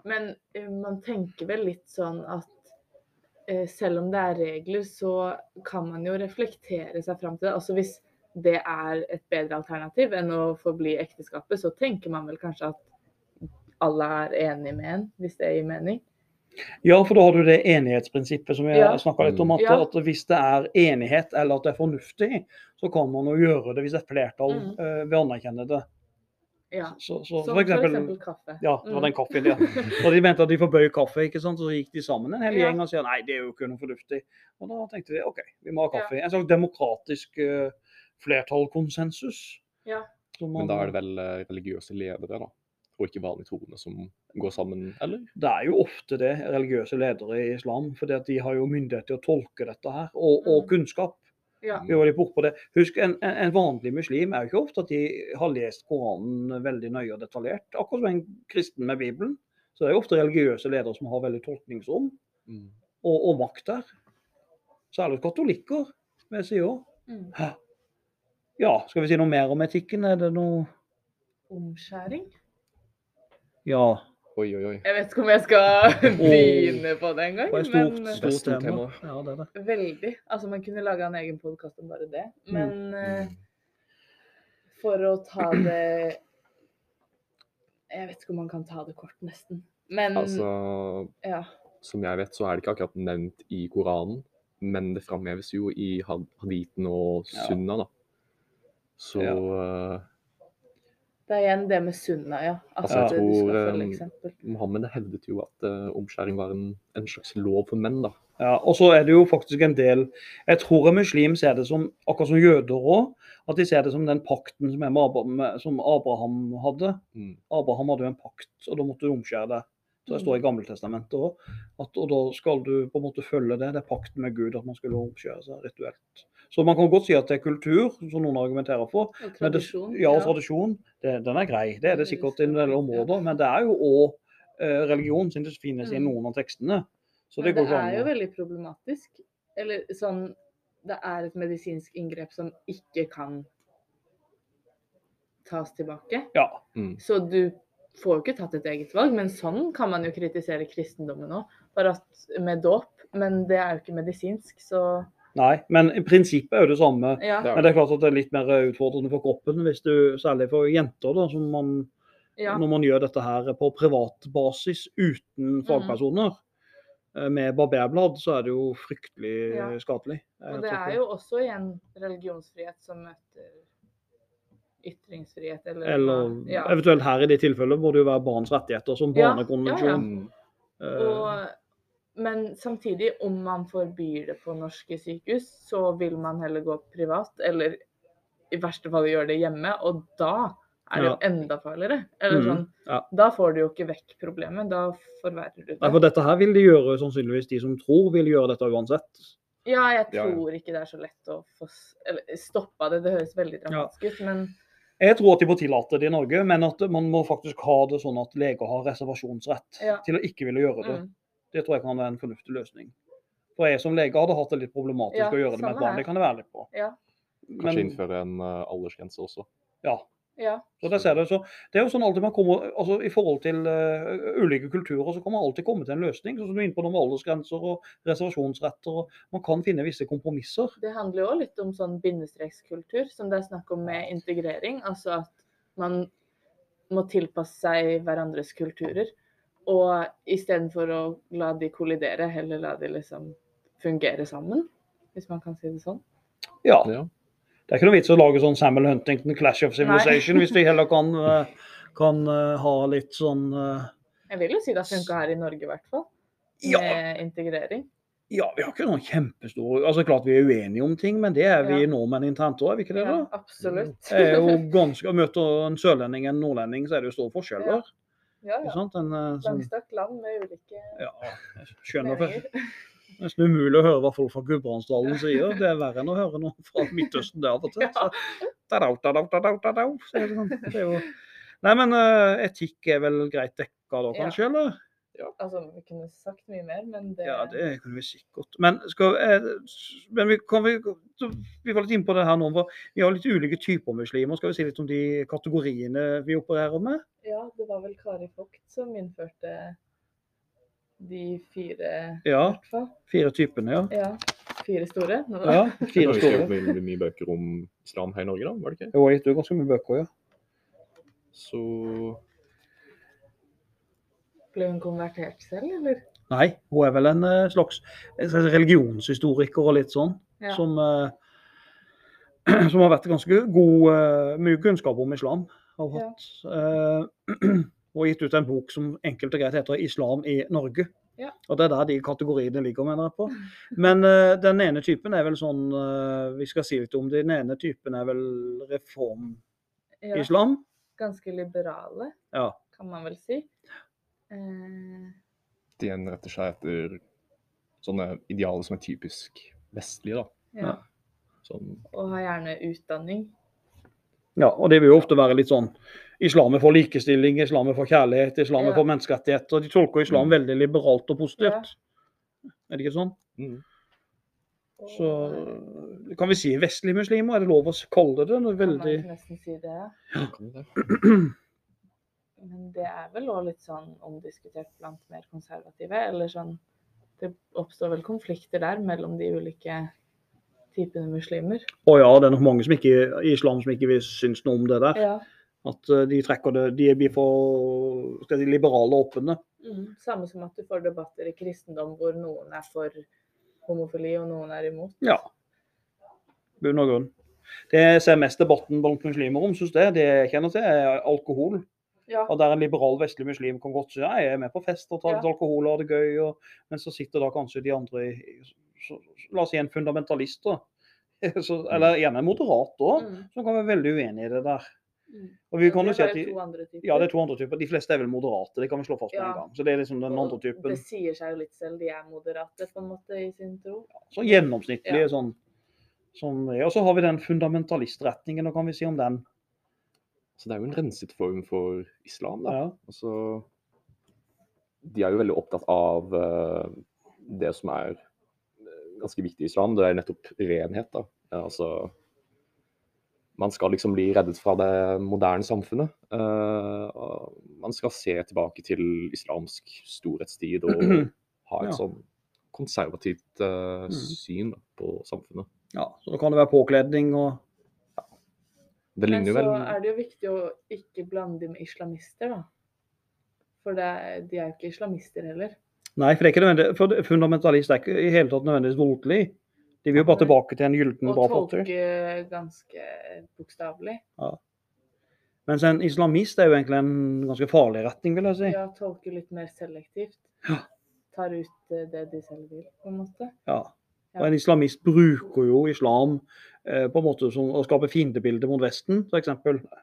Men eh, man tenker vel litt sånn at eh, selv om det er regler, så kan man jo reflektere seg fram til det. Altså hvis det er et bedre alternativ enn å forbli i ekteskapet, så tenker man vel kanskje at alle er enige med en, hvis det gir mening. Ja, for da har du det enighetsprinsippet som vi Ja. snakka litt om. At, Ja. at hvis det er enighet eller at det er fornuftig, så kan man jo gjøre det hvis et flertall Mm. uh, vil anerkjenne det. Ja. Så, så, så for eksempel, kaffe. Ja, det var Mm. den kaffen, ja. Og de mente at de forbød kaffe, ikke sant? så gikk de sammen en hel Ja. gjeng og sier nei, det er jo ikke noe fornuftig. Og da tenkte de OK, vi må ha kaffe. En slags demokratisk uh, flertallkonsensus. Ja. Man... Men da er det vel eh, religiøse ledere, da. Og ikke vanlige troende som går sammen, eller? Det er jo ofte det, religiøse ledere i islam. For de har jo myndighet til å tolke dette her, og, og Mm. kunnskap. Ja. Vi var litt bort på det. Husk, en, en, en vanlig muslim er jo ikke ofte at de har lest Koranen veldig nøye og detaljert. Akkurat som en kristen med Bibelen. Så det er jo ofte religiøse ledere som har veldig tolkningsrom Mm. og, og makt der. Særlig katolikker, vil jeg si òg. Mm. Ja, skal vi si noe mer om etikken? Er det noe Omskjæring? Ja. Oi, oi, oi. Jeg vet ikke om jeg skal begynne på det engang, Det et stort, men eh, stort, stort tema. tema. Ja, det er det. veldig. Altså, man kunne laga en egen podkast om bare det. Mm. Men mm. for å ta det Jeg vet ikke om man kan ta det kort, nesten. Men Altså, ja. som jeg vet, så er det ikke akkurat nevnt i Koranen, men det framheves jo i had- haditen og Ja. sunna, da. Så eh, Det er igjen det med sunna, ja. At det jeg du tror, skal følge eh. Mohammed hevdet jo at uh, omskjæring var en, en slags lov for menn, da. Ja, og så er det jo faktisk en del Jeg tror en muslim ser det som, akkurat som jøder òg, at de ser det som den pakten som, er med, Abra- som Abraham hadde. Mm. Abraham hadde jo en pakt, og da måtte du omskjære deg. Så det står i Gammeltestamentet òg. Og da skal du på en måte følge det. Det er pakten med Gud at man skulle omskjære seg rituelt. Så man kan godt si at det er kultur, som noen argumenterer for. Og tradisjon. det, ja, og tradisjon, det, den er grei. Det er det sikkert i en del områder. Men det er jo òg eh, religion, som det finnes i Mm. noen av tekstene. Så Men det går det er jo veldig problematisk. Eller sånn Det er et medisinsk inngrep som ikke kan tas tilbake. Ja. Mm. Så du får jo ikke tatt et eget valg, men sånn kan man jo kritisere kristendommen òg. Bare at med dåp. Men det er jo ikke medisinsk, så Nei, men i prinsippet er jo det samme. ja. Men det er klart at det er litt mer utfordrende for kroppen, hvis du, særlig for jenter, da, som man, ja. når man gjør dette her på privat basis uten fagpersoner. Mm. Med barberblad så er det jo fryktelig Ja. skadelig. Og det er jo også igjen religionsfrihet som møter ytringsfrihet, eller, Eller ja. eventuelt her i de tilfellene må det jo være barns rettigheter som barnekonvensjon. Ja, ja. Og, men samtidig, om man forbyr det på norske sykehus, så vil man heller gå privat, eller i verste fall gjøre det hjemme, og da er det jo enda farligere. Eller Mhm, sånn, ja. Da får du jo ikke vekk problemet, da forverrer du det. Nei, for dette her vil de gjøre sannsynligvis de som tror vil gjøre dette uansett. Ja, jeg ja. tror ikke det er så lett å få stoppa det. Det høres veldig dramatisk ut, men Jeg tror at de må tillate det i Norge, men at man må faktisk ha det sånn at leger har reservasjonsrett Ja. til å ikke ville gjøre det. mm, Det tror jeg kan være en fornuftig løsning. For jeg som lege hadde hatt det litt problematisk Ja, å gjøre det med et barn. Det kan jeg være litt på. ja. Kanskje Men, innføre en uh, aldersgrense også. ja, ja. så det ser du. Så det er jo sånn alltid man kommer, altså I forhold til uh, ulike kulturer så kan man alltid komme til en løsning. sånn som du er inne på noe med aldersgrenser og reservasjonsretter. og Man kan finne visse kompromisser. Det handler jo også litt om sånn bindestrekskultur, som det er snakk om med integrering. Altså at man må tilpasse seg hverandres kulturer. Og istedenfor å la de kollidere, heller la de liksom fungere sammen. Hvis man kan si det sånn. Ja, Ja. Det er ikke noe vits å lage sånn Samuel Huntington Clash of Civilization hvis vi heller kan, eh, kan eh, ha litt sånn uh... Jeg vil jo si det har funka her i Norge, i hvert fall. Ja. Med integrering. Ja, vi har ikke noen kjempestore Altså klart vi er uenige om ting, men det er vi Ja. nordmenn internt òg, er vi ikke det? da? Ja, absolutt. Det er jo ganske, å Møte en sørlending en nordlending, så er det jo store forskjeller. ja, ja. sant? En, eh, sånn, Langstrakt land med ulike ja, jeg skjønner det. Nesten umulig å høre hva folk fra Gudbrandsdalen sier. Det er verre enn å høre noe fra Midtøsten det av og til. Så, sånn. Nei, men eh, etikk er vel greit dekka da, Ja. kanskje? eller? Altså, vi kunne sagt mye mer, men det, Ja, det kunne vi sikkert. Men, skal, eh, men vi, kan vi, vi var litt inne på det her nå. for Vi har litt ulike typer muslimer. Skal vi si litt om de kategoriene vi opererer med? Ja, det var vel Kari Vogt som innførte de fire, Ja, fire typene, ja. Ja, fire store. Nå, ja fire store. Det skrevet mye bøker om islam her i Norge, da, var det ikke? Jo, jeg har gitt ut ganske mye bøker, ja. Så Ble hun konvertert selv, eller? Nei, hun er vel en eh, slags religionshistoriker og litt sånn. Ja. Som, eh, som har vært ganske god eh, Mye kunnskap om islam. Har Ja. hatt. Eh, og gitt ut en bok som enkelt og greit heter 'Islam i Norge'. Ja. Og Det er der de kategoriene ligger, mener jeg på. Men uh, den ene typen er vel sånn uh, Vi skal si litt om det. Den ene typen er vel reformislam. Ja, ganske liberale, Ja. kan man vel si. Eh, de gjenretter seg etter sånne idealer som er typisk vestlige, da. ja. Sånn, og har gjerne utdanning. Ja, og det vil jo ofte være litt sånn Islam er for likestilling, islam er for kjærlighet, islam er Ja. for menneskerettigheter. De tolker islam Mm. veldig liberalt og positivt. Er det ikke sånn? mm. Så kan vi si vestlige muslimer? Er det lov å kalle det noe kan man nesten si det. Kan vi det? Men det er vel òg litt sånn omdiskutert blant mer konservative. Eller sånn Det oppstår vel konflikter der mellom de ulike typene muslimer. Å ja, det er nok mange som ikke, i islam som ikke vil synes noe om det der. Ja. At eh, de trekker det De blir for skal si, liberale og åpne. Mm. Samme som at du får debatter i kristendom hvor noen er for homofili og noen er imot. Ja. Bunn og grunn. Det jeg ser mest debatten blant muslimer om, synes jeg, det jeg kjenner til, er alkohol. Ja. Og der en liberal vestlig muslim kan godt si ja, jeg er med på fest og tar litt Ja. alkohol og har det gøy, og, men så sitter da kanskje de andre i- så, La oss si en fundamentalist, da. Så, eller gjerne en moderat òg, Mm. som kan være veldig uenig i det der. Mm. Og vi kan jo si at de, to andre typer. ja, det er to andre typer. De fleste er vel moderate, det kan vi slå fast med Ja. en gang. Så det er liksom den andre typen. Det sier seg jo litt selv, de er moderate på en måte i sin tro. Så gjennomsnittlige Ja. sånn. Som, og så har vi den fundamentalistretningen, hva kan vi si om den? Så det er jo en renset form for islam, da. Ja. Altså, de er jo veldig opptatt av uh, det som er eh, ganske viktig i islam. Det er nettopp renhet. da. Ja, altså, man skal liksom bli reddet fra det moderne samfunnet. Uh, man skal se tilbake til islamsk storhetstid og ha et Ja. sånn konservativt uh, Mm. syn da, på samfunnet. ja. Så da kan det være påkledning og Det Men ligner så vel er det jo viktig å ikke blande dem med islamister, da. For det, de er jo ikke islamister heller. Nei, for det er ikke nødvendig, for fundamentalist er ikke i hele tatt nødvendigvis voldelig. De vil jo bare tilbake til en gylden bra potter. Og tolke ganske bokstavelig. Mens en islamist er jo egentlig en ganske farlig retning, vil jeg si. Ja, tolke litt mer selektivt. Ja. Tar ut eh, det de selv vil, på en måte. Ja. Ja. Og en islamist bruker jo islam på en måte som å skape fiendebilder mot Vesten, f.eks.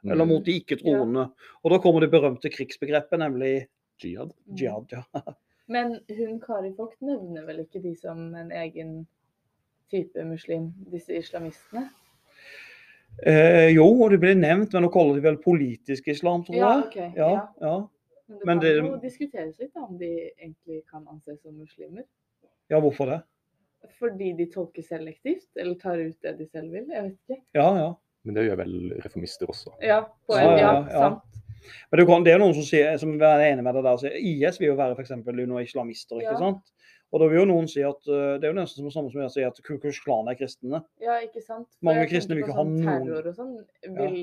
Eller mot de ikke-troende. Og da kommer det berømte krigsbegrepet, nemlig jihad. Mm. jihad. Ja. Men hun Kari Vogt nevner vel ikke de som en egen type muslim, disse islamistene? Eh, jo, og det blir nevnt, men nå kaller de vel politisk islam, tror jeg. Ja, ok, Ja, ja. ja. Men det Men kan det- jo diskuteres litt da, om de egentlig kan anses som muslimer. ja, hvorfor det? Fordi de tolker selektivt, eller tar ut det de selv vil. Jeg vet ikke. Ja, ja. Men det gjør vel reformister også. Ja, på en, ja, ja, ja. sant. Men det, kan, det er noen som, sier, som er enig med deg der. sier IS vil jo være f.eks. noen islamister, ikke Ja. sant? Og da vil jo noen si at uh, det er jo nesten som det samme som jeg sier at Ku Klux Klan er kristne. Ja, ikke sant. For Mange kristne vil ikke ha sånn noen- Terror og sånn, vil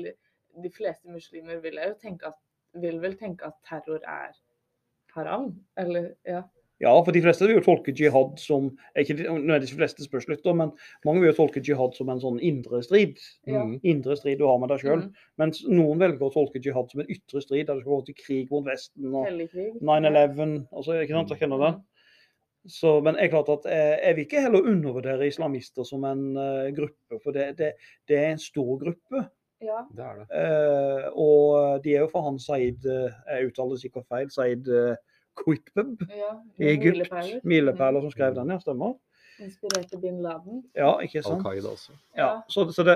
de fleste muslimer vil jeg jo tenke at, vil vel tenke at terror er haram. Eller, ja. Ja, for de fleste vil jo tolke jihad som ikke de, nødvendigvis de fleste spørsmål, men mange vil jo tolke jihad som en sånn indre strid. Ja. Mm. Indre strid du har med deg sjøl. Mm. Mens noen velger å tolke jihad som en ytre strid, der du skal gå til krig mot Vesten og 9-11. altså, ikke sant, jeg kjenner den. Så, men jeg, er klart at jeg, jeg vil ikke heller undervurdere islamister som en uh, gruppe, for det, det, det er en stor gruppe. Ja. Det er det. Uh, og de er jo for han Saeed uh, Jeg uttaler sikkert feil. Saeed uh, Quitbub ja. i Egypt. Milepæler. Milepæler som skrev den, ja. Stemmer. Inspirert av bin Laden. Ja, ikke sant. Qaida også. Ja, så, så, det,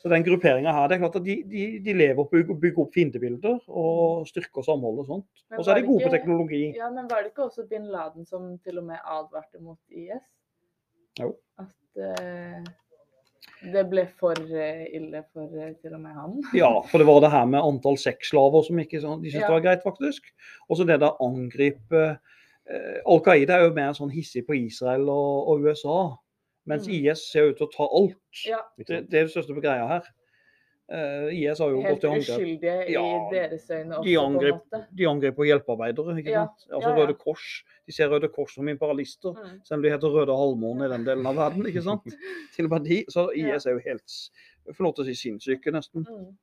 så den grupperinga her, det er klart at de, de, de lever på å bygge, opp fiendebilder og styrker samholdet og sånt. Og så er de det gode på teknologi. Ja, men var det ikke også bin Laden som til og med advarte mot IS? Jo. At eh, det ble for eh, ille for eh, til og med han. Ja, for det var det her med antall sexslaver som ikke de syntes Ja. det var greit, faktisk. Og så det der angripe eh, Al Qaida er jo mer sånn hissig på Israel og, og USA. Mens Mm. IS ser ut til å ta alt. Ja, Det, det er det største på greia her. Eh, IS har jo gått helt angrep. Helt uskyldige Ja, i deres øyne også, De på en angrep, måte. de angriper hjelpearbeidere. ikke Ja, sant? Altså ja, ja. Røde Kors. De ser Røde Kors som imperialister. Mm. Selv om de heter Røde Halvmåne i den delen av verden. ikke sant? Til og med de, Så IS er jo helt for lov til å si sinnssyke, nesten. Mm.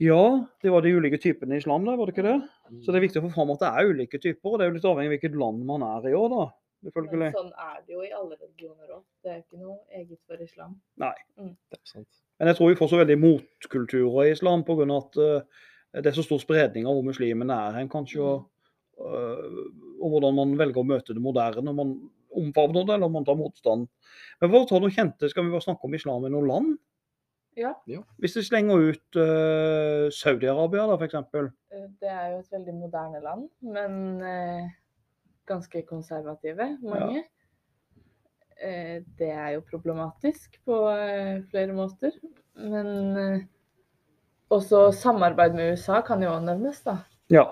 Ja, det var de ulike typene i islam, da, var det ikke det? Så det er viktig å få fram at det er ulike typer, og det er jo litt avhengig av hvilket land man er i òg, da. Men sånn er det jo i alle religioner òg. Det er ikke noe eget for islam. Nei. Det er sant. Men jeg tror vi får så veldig motkulturer i islam pga. at uh, det er så stor spredning av hvor muslimene er hen, kanskje. Og, uh, og hvordan man velger å møte det moderne. Man, omfavner det, eller om man tar motstand. Men for å ta noe kjente, skal vi bare snakke om islam i noen land? Ja, Hvis vi slenger ut uh, Saudi-Arabia, da, f.eks. det er jo et veldig moderne land, men ganske konservative, mange. Ja. det er jo problematisk på eh, flere måter. Men eh, også samarbeid med USA kan jo nevnes, da. Ja.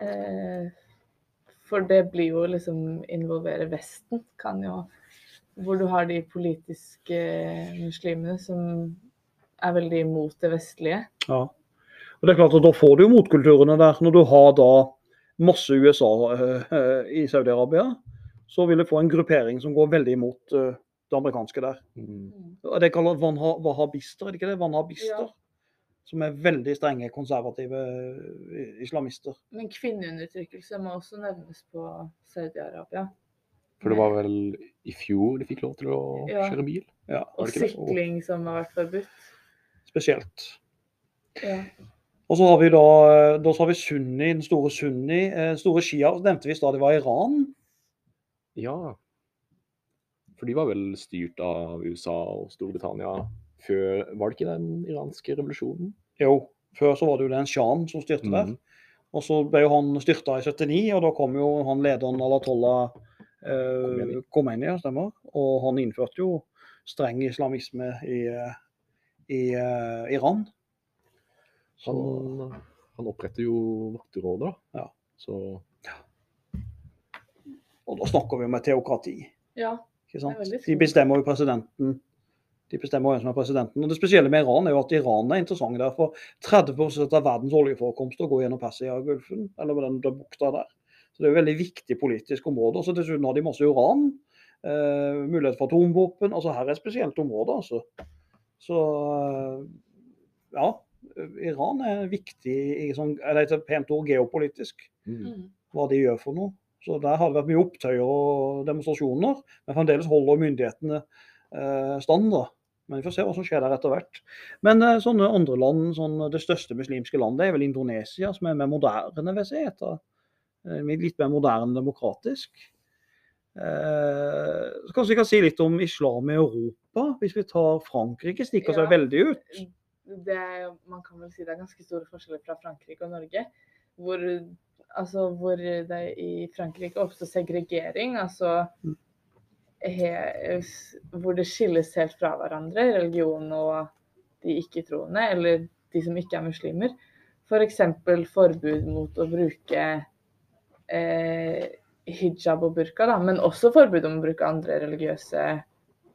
Eh, for det blir jo liksom involvere Vesten, kan jo Hvor du har de politiske muslimene som er veldig imot det vestlige. ja. Og det er klart at Da får du jo motkulturene der. Når du har da masse USA eh, i Saudi-Arabia, så vil du få en gruppering som går veldig imot eh, det amerikanske der. Mm. Det er kalt wahhabister, er det ikke det? Wahhabister. Ja. Som er veldig strenge, konservative eh, islamister. Men kvinneundertrykkelse må også nevnes på Saudi-Arabia. For det var vel i fjor de fikk lov til å Ja. kjøre bil? Ja, Og sykling som har vært forbudt. spesielt. Ja. Og så har vi da, da så har vi Sunni, den store Sunni. Den store Shia nevnte vi i stad, det var Iran. Ja. For de var vel styrt av USA og Storbritannia før Var det ikke den iranske revolusjonen? Jo, før så var det jo den sjahen som styrte der. Mhm. Og så ble jo han styrta i 79, og da kom jo han lederen Alatollah eh, Khomeini. Stemmer. Og han innførte jo streng islamisme i, eh, i uh, Iran. Han, han oppretter jo Vokterrådet, da. Ja. Så og da snakker vi om et teokrati. ja. Ikke sant? De bestemmer jo presidenten. De bestemmer hvem som er presidenten. Og Det spesielle med Iran er jo at Iran er interessant der. For 30 av verdens oljeforekomster går gjennom Persia-gulfen, eller med den, den bukta der. Så det er jo et veldig viktig politisk område. Og så dessuten har de masse uran. Eh, mulighet for atomvåpen. Altså her er et spesielt område, altså. Så eh, ja. Iran er viktig i sånn, eller et pent ord geopolitisk mm. Mm. hva de gjør for noe. Så der har det vært mye opptøyer og demonstrasjoner, men fremdeles holder myndighetene eh, stand. da. Men vi får se hva som skjer der etter hvert. Men eh, sånne andre land, sånn, det største muslimske landet er vel Indonesia, som er mer moderne, vil jeg si. Eh, litt mer moderne demokratisk. Eh, så kanskje vi kan si litt om islam i Europa, hvis vi tar Frankrike. Stikker seg Ja. veldig ut. Det man kan vel si det er ganske store forskjeller fra Frankrike og Norge. Hvor, altså, hvor det i Frankrike oppstår segregering, altså Mm. he, hvor det skilles helt fra hverandre, religion og de ikke-troende, eller de som ikke er muslimer. F.eks. For forbud mot å bruke eh, hijab og burka, da, men også forbud om å bruke andre religiøse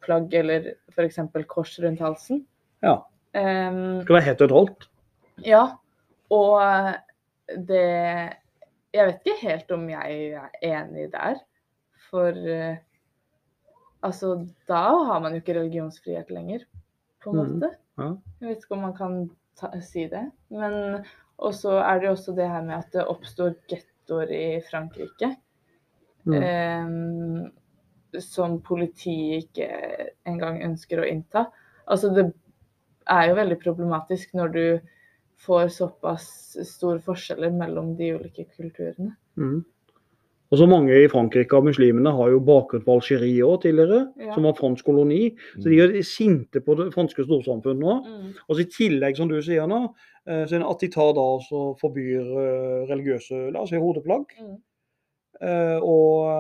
plagg, eller f.eks. kors rundt halsen. Ja. Em, Skal være helt nøytralt. ja, og det Jeg vet ikke helt om jeg er enig der. For uh, altså, da har man jo ikke religionsfrihet lenger, på en måte. måte. ja. Jeg vet ikke om man kan ta, si det. Men også er det jo også det her med at det oppstår gettoer i Frankrike. Mm. Um, som politiet ikke engang ønsker å innta. Altså det er jo veldig problematisk når du får såpass store forskjeller mellom de ulike kulturene. Mm. Og så Mange i Frankrike av muslimene har jo bakgrunn fra Algerie òg tidligere, Ja. som var fransk koloni. Så de er sinte på det franske storsamfunnet nå. Mm. Og så I tillegg, som du sier nå, eh, så at de tar da og forbyr eh, religiøse la oss si, hodeplagg. Mm. Uh, Og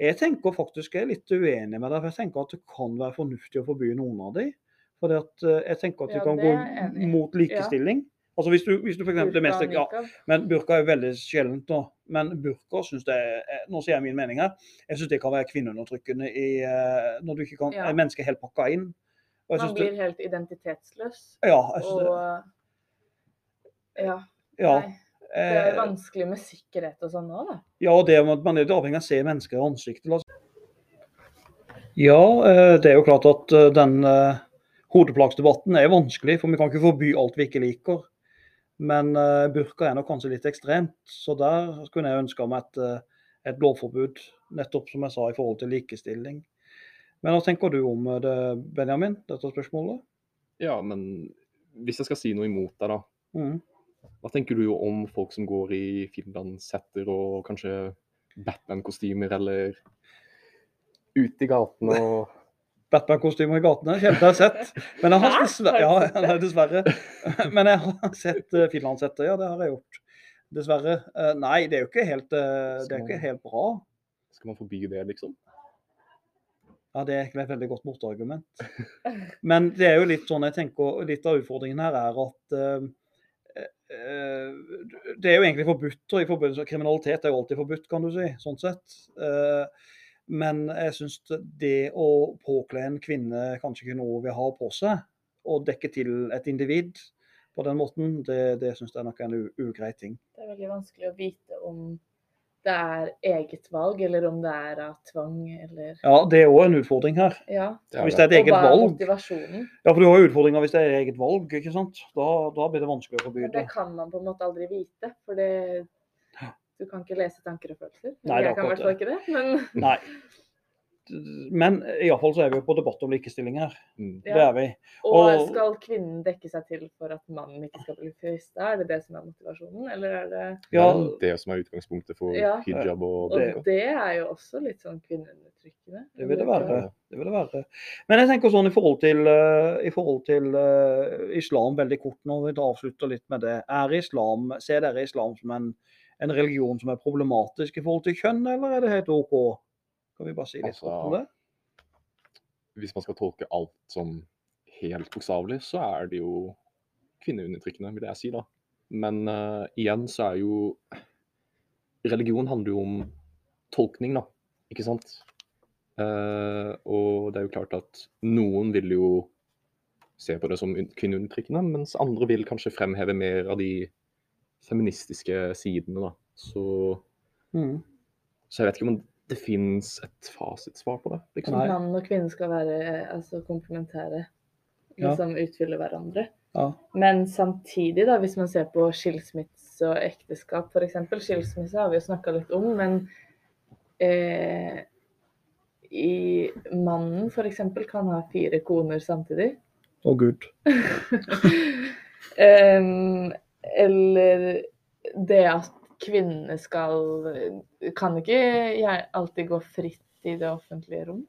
jeg tenker faktisk jeg er litt uenig med deg. for Jeg tenker at det kan være fornuftig å forby noen av de. For jeg tenker at vi Ja, kan gå mot likestilling. Altså Hvis du, hvis du for eksempel er mest, ja, men burka er veldig sjeldent nå. Men burka syns jeg Nå sier jeg min mening her. Jeg syns det kan være kvinneundertrykkende i, eh, når du ikke kan Ja. mennesket helt pakka inn. Og Man blir det, helt identitetsløs. ja, jeg synes det, ja, ja, nei. Det er eh, vanskelig med sikkerhet og sånn òg, da. ja, det man er avhengig av å se mennesker i ansiktet. Ja, eh, det er jo klart at eh, den hodeplaggsdebatten er vanskelig, for vi kan ikke forby alt vi ikke liker. Men uh, burka er nok kanskje litt ekstremt, så der kunne jeg ønska meg et, eh, et lovforbud. Nettopp som jeg sa i forhold til likestilling. Men hva tenker du om eh, det, Benjamin, dette spørsmålet? Ja, men hvis jeg skal si noe imot deg, da. Mm. Hva tenker du om folk som går i finlandshetter og kanskje Batman-kostymer eller ute i gaten og Batman-kostymer i gatene. Sjelden jeg har sett. Men jeg har dessverre, ja, Har du sett nei, dessverre. Men jeg har sett uh, finlandshette, ja. Det har jeg gjort. Dessverre. Eh, nei, det er jo ikke helt, eh, det er ikke helt bra. Skal man forby det, liksom? Ja, Det er egentlig et veldig godt motargument. Men det er jo litt sånn jeg tenker, litt av utfordringen her er at uh, uh, det er jo egentlig forbudt. og i forbindelse med Kriminalitet er jo alltid forbudt, kan du si. sånn sett. Eh, men jeg syns det å påkle en kvinne kanskje ikke noe vi har på seg, og dekke til et individ på den måten, det, det syns jeg nok er en ugrei ting. Det er veldig vanskelig å vite om det er eget valg, eller om det er av tvang, eller Ja, det er òg en utfordring her. Ja. Det Hvis det. er et Og eget hva er motivasjonen? Ja, for du har jo utfordringer hvis det er eget valg, ikke sant. Da, da blir det vanskelig å forby Men det det. kan man på en måte aldri vite, for det Du kan ikke lese tanker og følelser. Nei, jeg kan i hvert fall ikke det, men Nei. Men iallfall så er vi jo på debatt om likestilling her. Mm. Det er vi. Og Og- skal kvinnen dekke seg til for at mannen ikke skal bli frista? Er det det som er motivasjonen, eller er det Det Ja, er det som er utgangspunktet for Ja. hijab og Og det er jo også litt sånn kvinneundertrykkende. det vil det være. Det vil det være. Men jeg tenker sånn i forhold til, eh, i forhold til uh, islam, veldig kort nå, vi avslutter litt med det. Er islam, Ser dere islam som en, en religion som er problematisk i forhold til kjønn, eller er det helt OK? Kan vi bare si litt Altså, om det? Hvis man skal tolke alt som helt bokstavelig, så er det jo kvinneundertrykkende, vil jeg si da. Men uh, igjen så er jo Religion handler jo om tolkning, da. Ikke sant? Uh, og det er jo klart at noen vil jo se på det som kvinneundertrykkende, mens andre vil kanskje fremheve mer av de feministiske sidene, da. Så, Mm. så jeg vet ikke om det finnes et fasitsvar på det. liksom. At Mann og kvinne skal være eh, altså, komplementære, Ja. liksom utfylle hverandre. Ja. Men samtidig, da, hvis man ser på skilsmisse og ekteskap f.eks. Skilsmisse har vi jo snakka litt om, men eh, i mannen f.eks. kan ha fire koner samtidig. Å gud. Em, eller det at kvinnene skal Kan ikke jeg alltid gå fritt i det offentlige rom.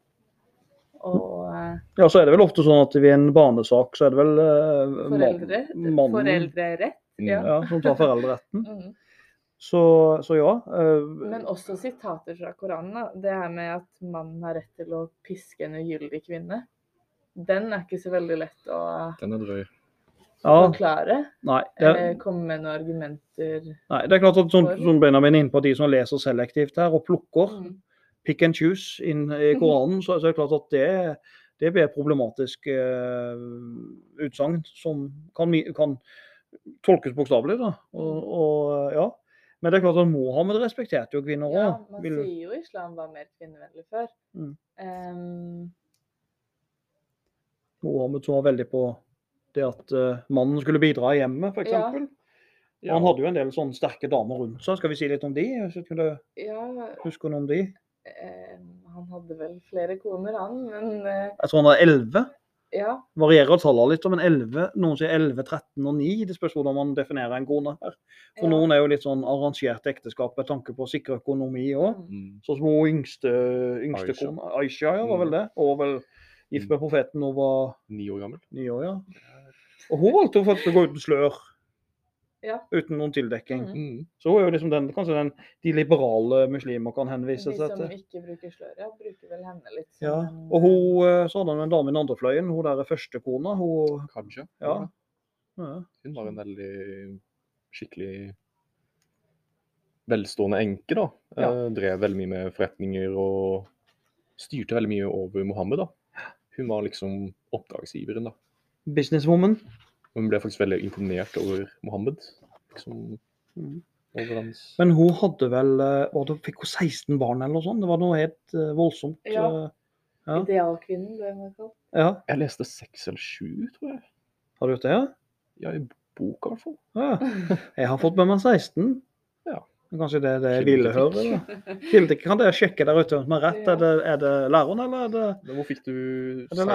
Og eh, Ja, så er det vel ofte sånn at ved en barnesak så er det vel eh, foreldre mannen Foreldrerett. Ja. ja, som tar foreldreretten. Mm. Så, så ja. eh, Men også sitater fra Koranen. Da. Det her med at mannen har rett til å piske en ugyldig kvinne. Den er ikke så veldig lett å Den er drøy. Ja, forklare. nei, det, Eh, komme med noen argumenter. nei, det er klart at sånn, sånn Benjamin er inne på de som leser selektivt her og plukker Mm. pick and choose inn i Koranen, så, så er det klart at det, det blir et problematisk eh, utsagn som kan, kan tolkes bokstavelig. da. Og, og, ja. Men det er klart at Mohammed respekterte jo kvinner Ja, man man sier jo islam var mer kvinnevennlig før. Mm. Um... Mohammed som var veldig på det at uh, mannen skulle bidra i hjemmet, f.eks. Ja. Han hadde jo en del sånne sterke damer rundt seg. Skal vi si litt om de? Kunne ja, huske noen om de? Eh, han hadde vel flere koner, han, men eh, Jeg tror han har elleve. ja. Varierer tallene litt, men 11, noen sier 11, 13 og 9. Det spørs hvordan man definerer en kone her. For ja. noen er jo litt sånn arrangert ekteskap med tanke på å sikre økonomi òg. Mm. Sånn som hun yngste, yngste Aisha. kone Aisha, ja, var vel Mm. det. Og vel gift med profeten da hun var Ni år gammel. ni år, ja. Og hun valgte faktisk å gå uten slør. Ja. Uten noen tildekking. Mm. Mm. Så hun er jo liksom den, kanskje den de liberale muslimer kan henvise seg til. De som ikke bruker slør, ja, bruker vel henne litt Ja. Og hun, eh, så hadde han en dame i den andre fløyen, hun der første kona. Hun Kanskje. Ja. ja. Hun var en veldig skikkelig velstående enke, da. Ja. Eh, drev veldig mye med forretninger og styrte veldig mye over Mohammed, da. Hun var liksom oppdragsgiveren, da. Businesswoman. Hun ble faktisk veldig imponert over Mohammed. Liksom, mm. over hans Men hun hadde vel eh, hva, da Fikk hun 16 barn eller noe sånt? Det var noe helt eh, voldsomt. Ja. eh, ja. Idealkvinnen, ble hun kalt. ja. Jeg leste seks eller sju, tror jeg. Har du gjort det, ja? Ja, i boka i hvert fall. ja? Jeg har fått med meg 16. Kanskje det er det jeg ville høre? Kildekritikk. da. Kan dere sjekke der ute om jeg har rett? Ja. Er, det, er det læreren, eller er det hvor fikk du 16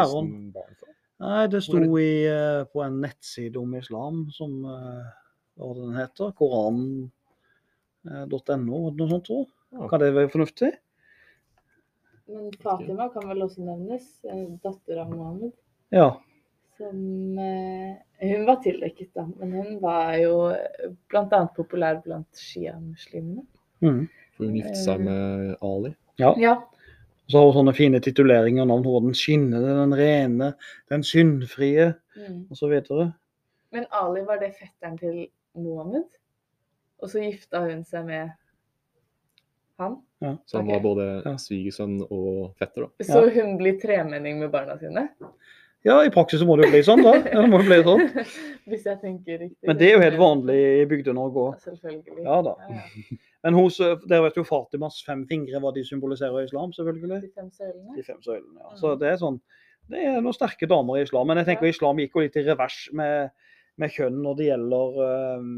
barn fra? Nei, det sto i, eh, på en nettside om islam som eh, Hva den heter? Koran.no, det noe sånt, tror jeg. Kan det være fornuftig? Men Fatima kan vel også nevnes. eh, Datter av Mohammed. Ja. Som eh, Hun var tildekket, da, men hun var jo bl.a. populær blant sjiamuslimene. Mm. Hun giftet seg med Ali. ja. Ja. Så har hun sånne fine tituleringer navn. Hun var den skinnende, den rene, den syndfrie Mm. osv. Men Ali var det fetteren til Mohammed? Og så gifta hun seg med han? Så han var både Ja. svigersønn og fetter. da. Så hun blir tremenning med barna sine? Ja, i praksis så må det jo bli sånn, da. Det må jo bli sånn. Hvis jeg tenker riktig. Men det er jo helt vanlig i Bygde-Norge Ja, òg. selvfølgelig. Ja da. Ja, ja. Men hos, dere vet jo Fatimas fem fingre, hva de symboliserer i islam, selvfølgelig. De fem søylene. De fem søylene, ja. Så det er sånn Det er noen sterke damer i islam. Men jeg tenker islam gikk jo litt i revers med, med kjønn når det gjelder um,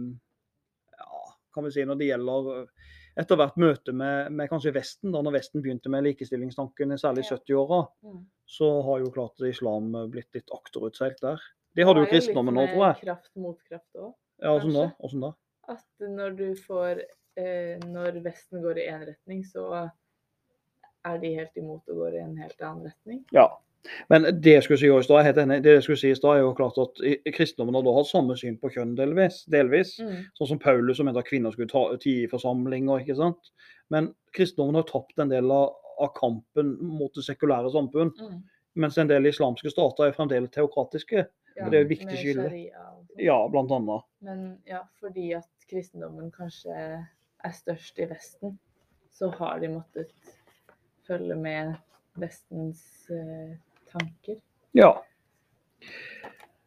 Ja, kan vi si når det gjelder etter hvert møte med, med kanskje Vesten, da når Vesten begynte med likestillingstanken, særlig i Ja. 70-åra, Mm. så har jo klart islam blitt litt akterutseilt der. Det hadde jo kristendommen nå, med tror jeg. Kraft mot kraft òg. Ja, Åssen da? Hvordan da? At når du får eh, Når Vesten går i én retning, så er de helt imot å gå i en helt annen retning. Ja. Men det jeg skulle si i stad, det jeg skulle si i stad, er jo klart at kristendommen har da hatt samme syn på kjønn delvis. delvis. Mm. Sånn som Paulus som mente at kvinner skulle ta tie i forsamlinger. ikke sant? Men kristendommen har tapt en del av, av kampen mot det sekulære samfunn. Mm. Mens en del islamske stater er fremdeles teokratiske. Ja, det er jo viktig skille. Ja, blant annet. Men ja, fordi at kristendommen kanskje er størst i Vesten, så har de måttet følge med Vestens eh, tanker. Ja.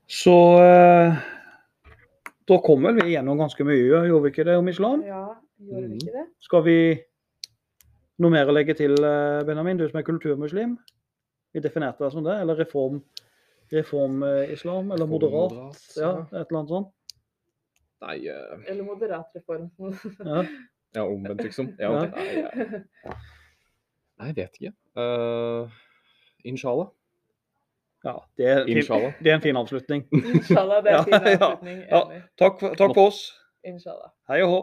Så eh, da kom vel vi gjennom ganske mye, gjorde vi ikke det, om islam? Ja, gjorde vi ikke det? Skal vi noe mer å legge til, eh, Benjamin, du som er kulturmuslim? Vi definerte deg som det, eller reform-islam, eller moderat? Moderat, Ja, et eller annet sånt. Nei, uh... Eller moderat reform. Ja. ja, omvendt, liksom. Ja, Ja. Nei, jeg, nei, jeg vet ikke. Uh, inshallah. Ja det, er en fin, Inshallah. det er en fin avslutning. Inshallah, det er Ja, fin avslutning. ja. ja. Takk takk for oss. Inshallah. Hei og hå.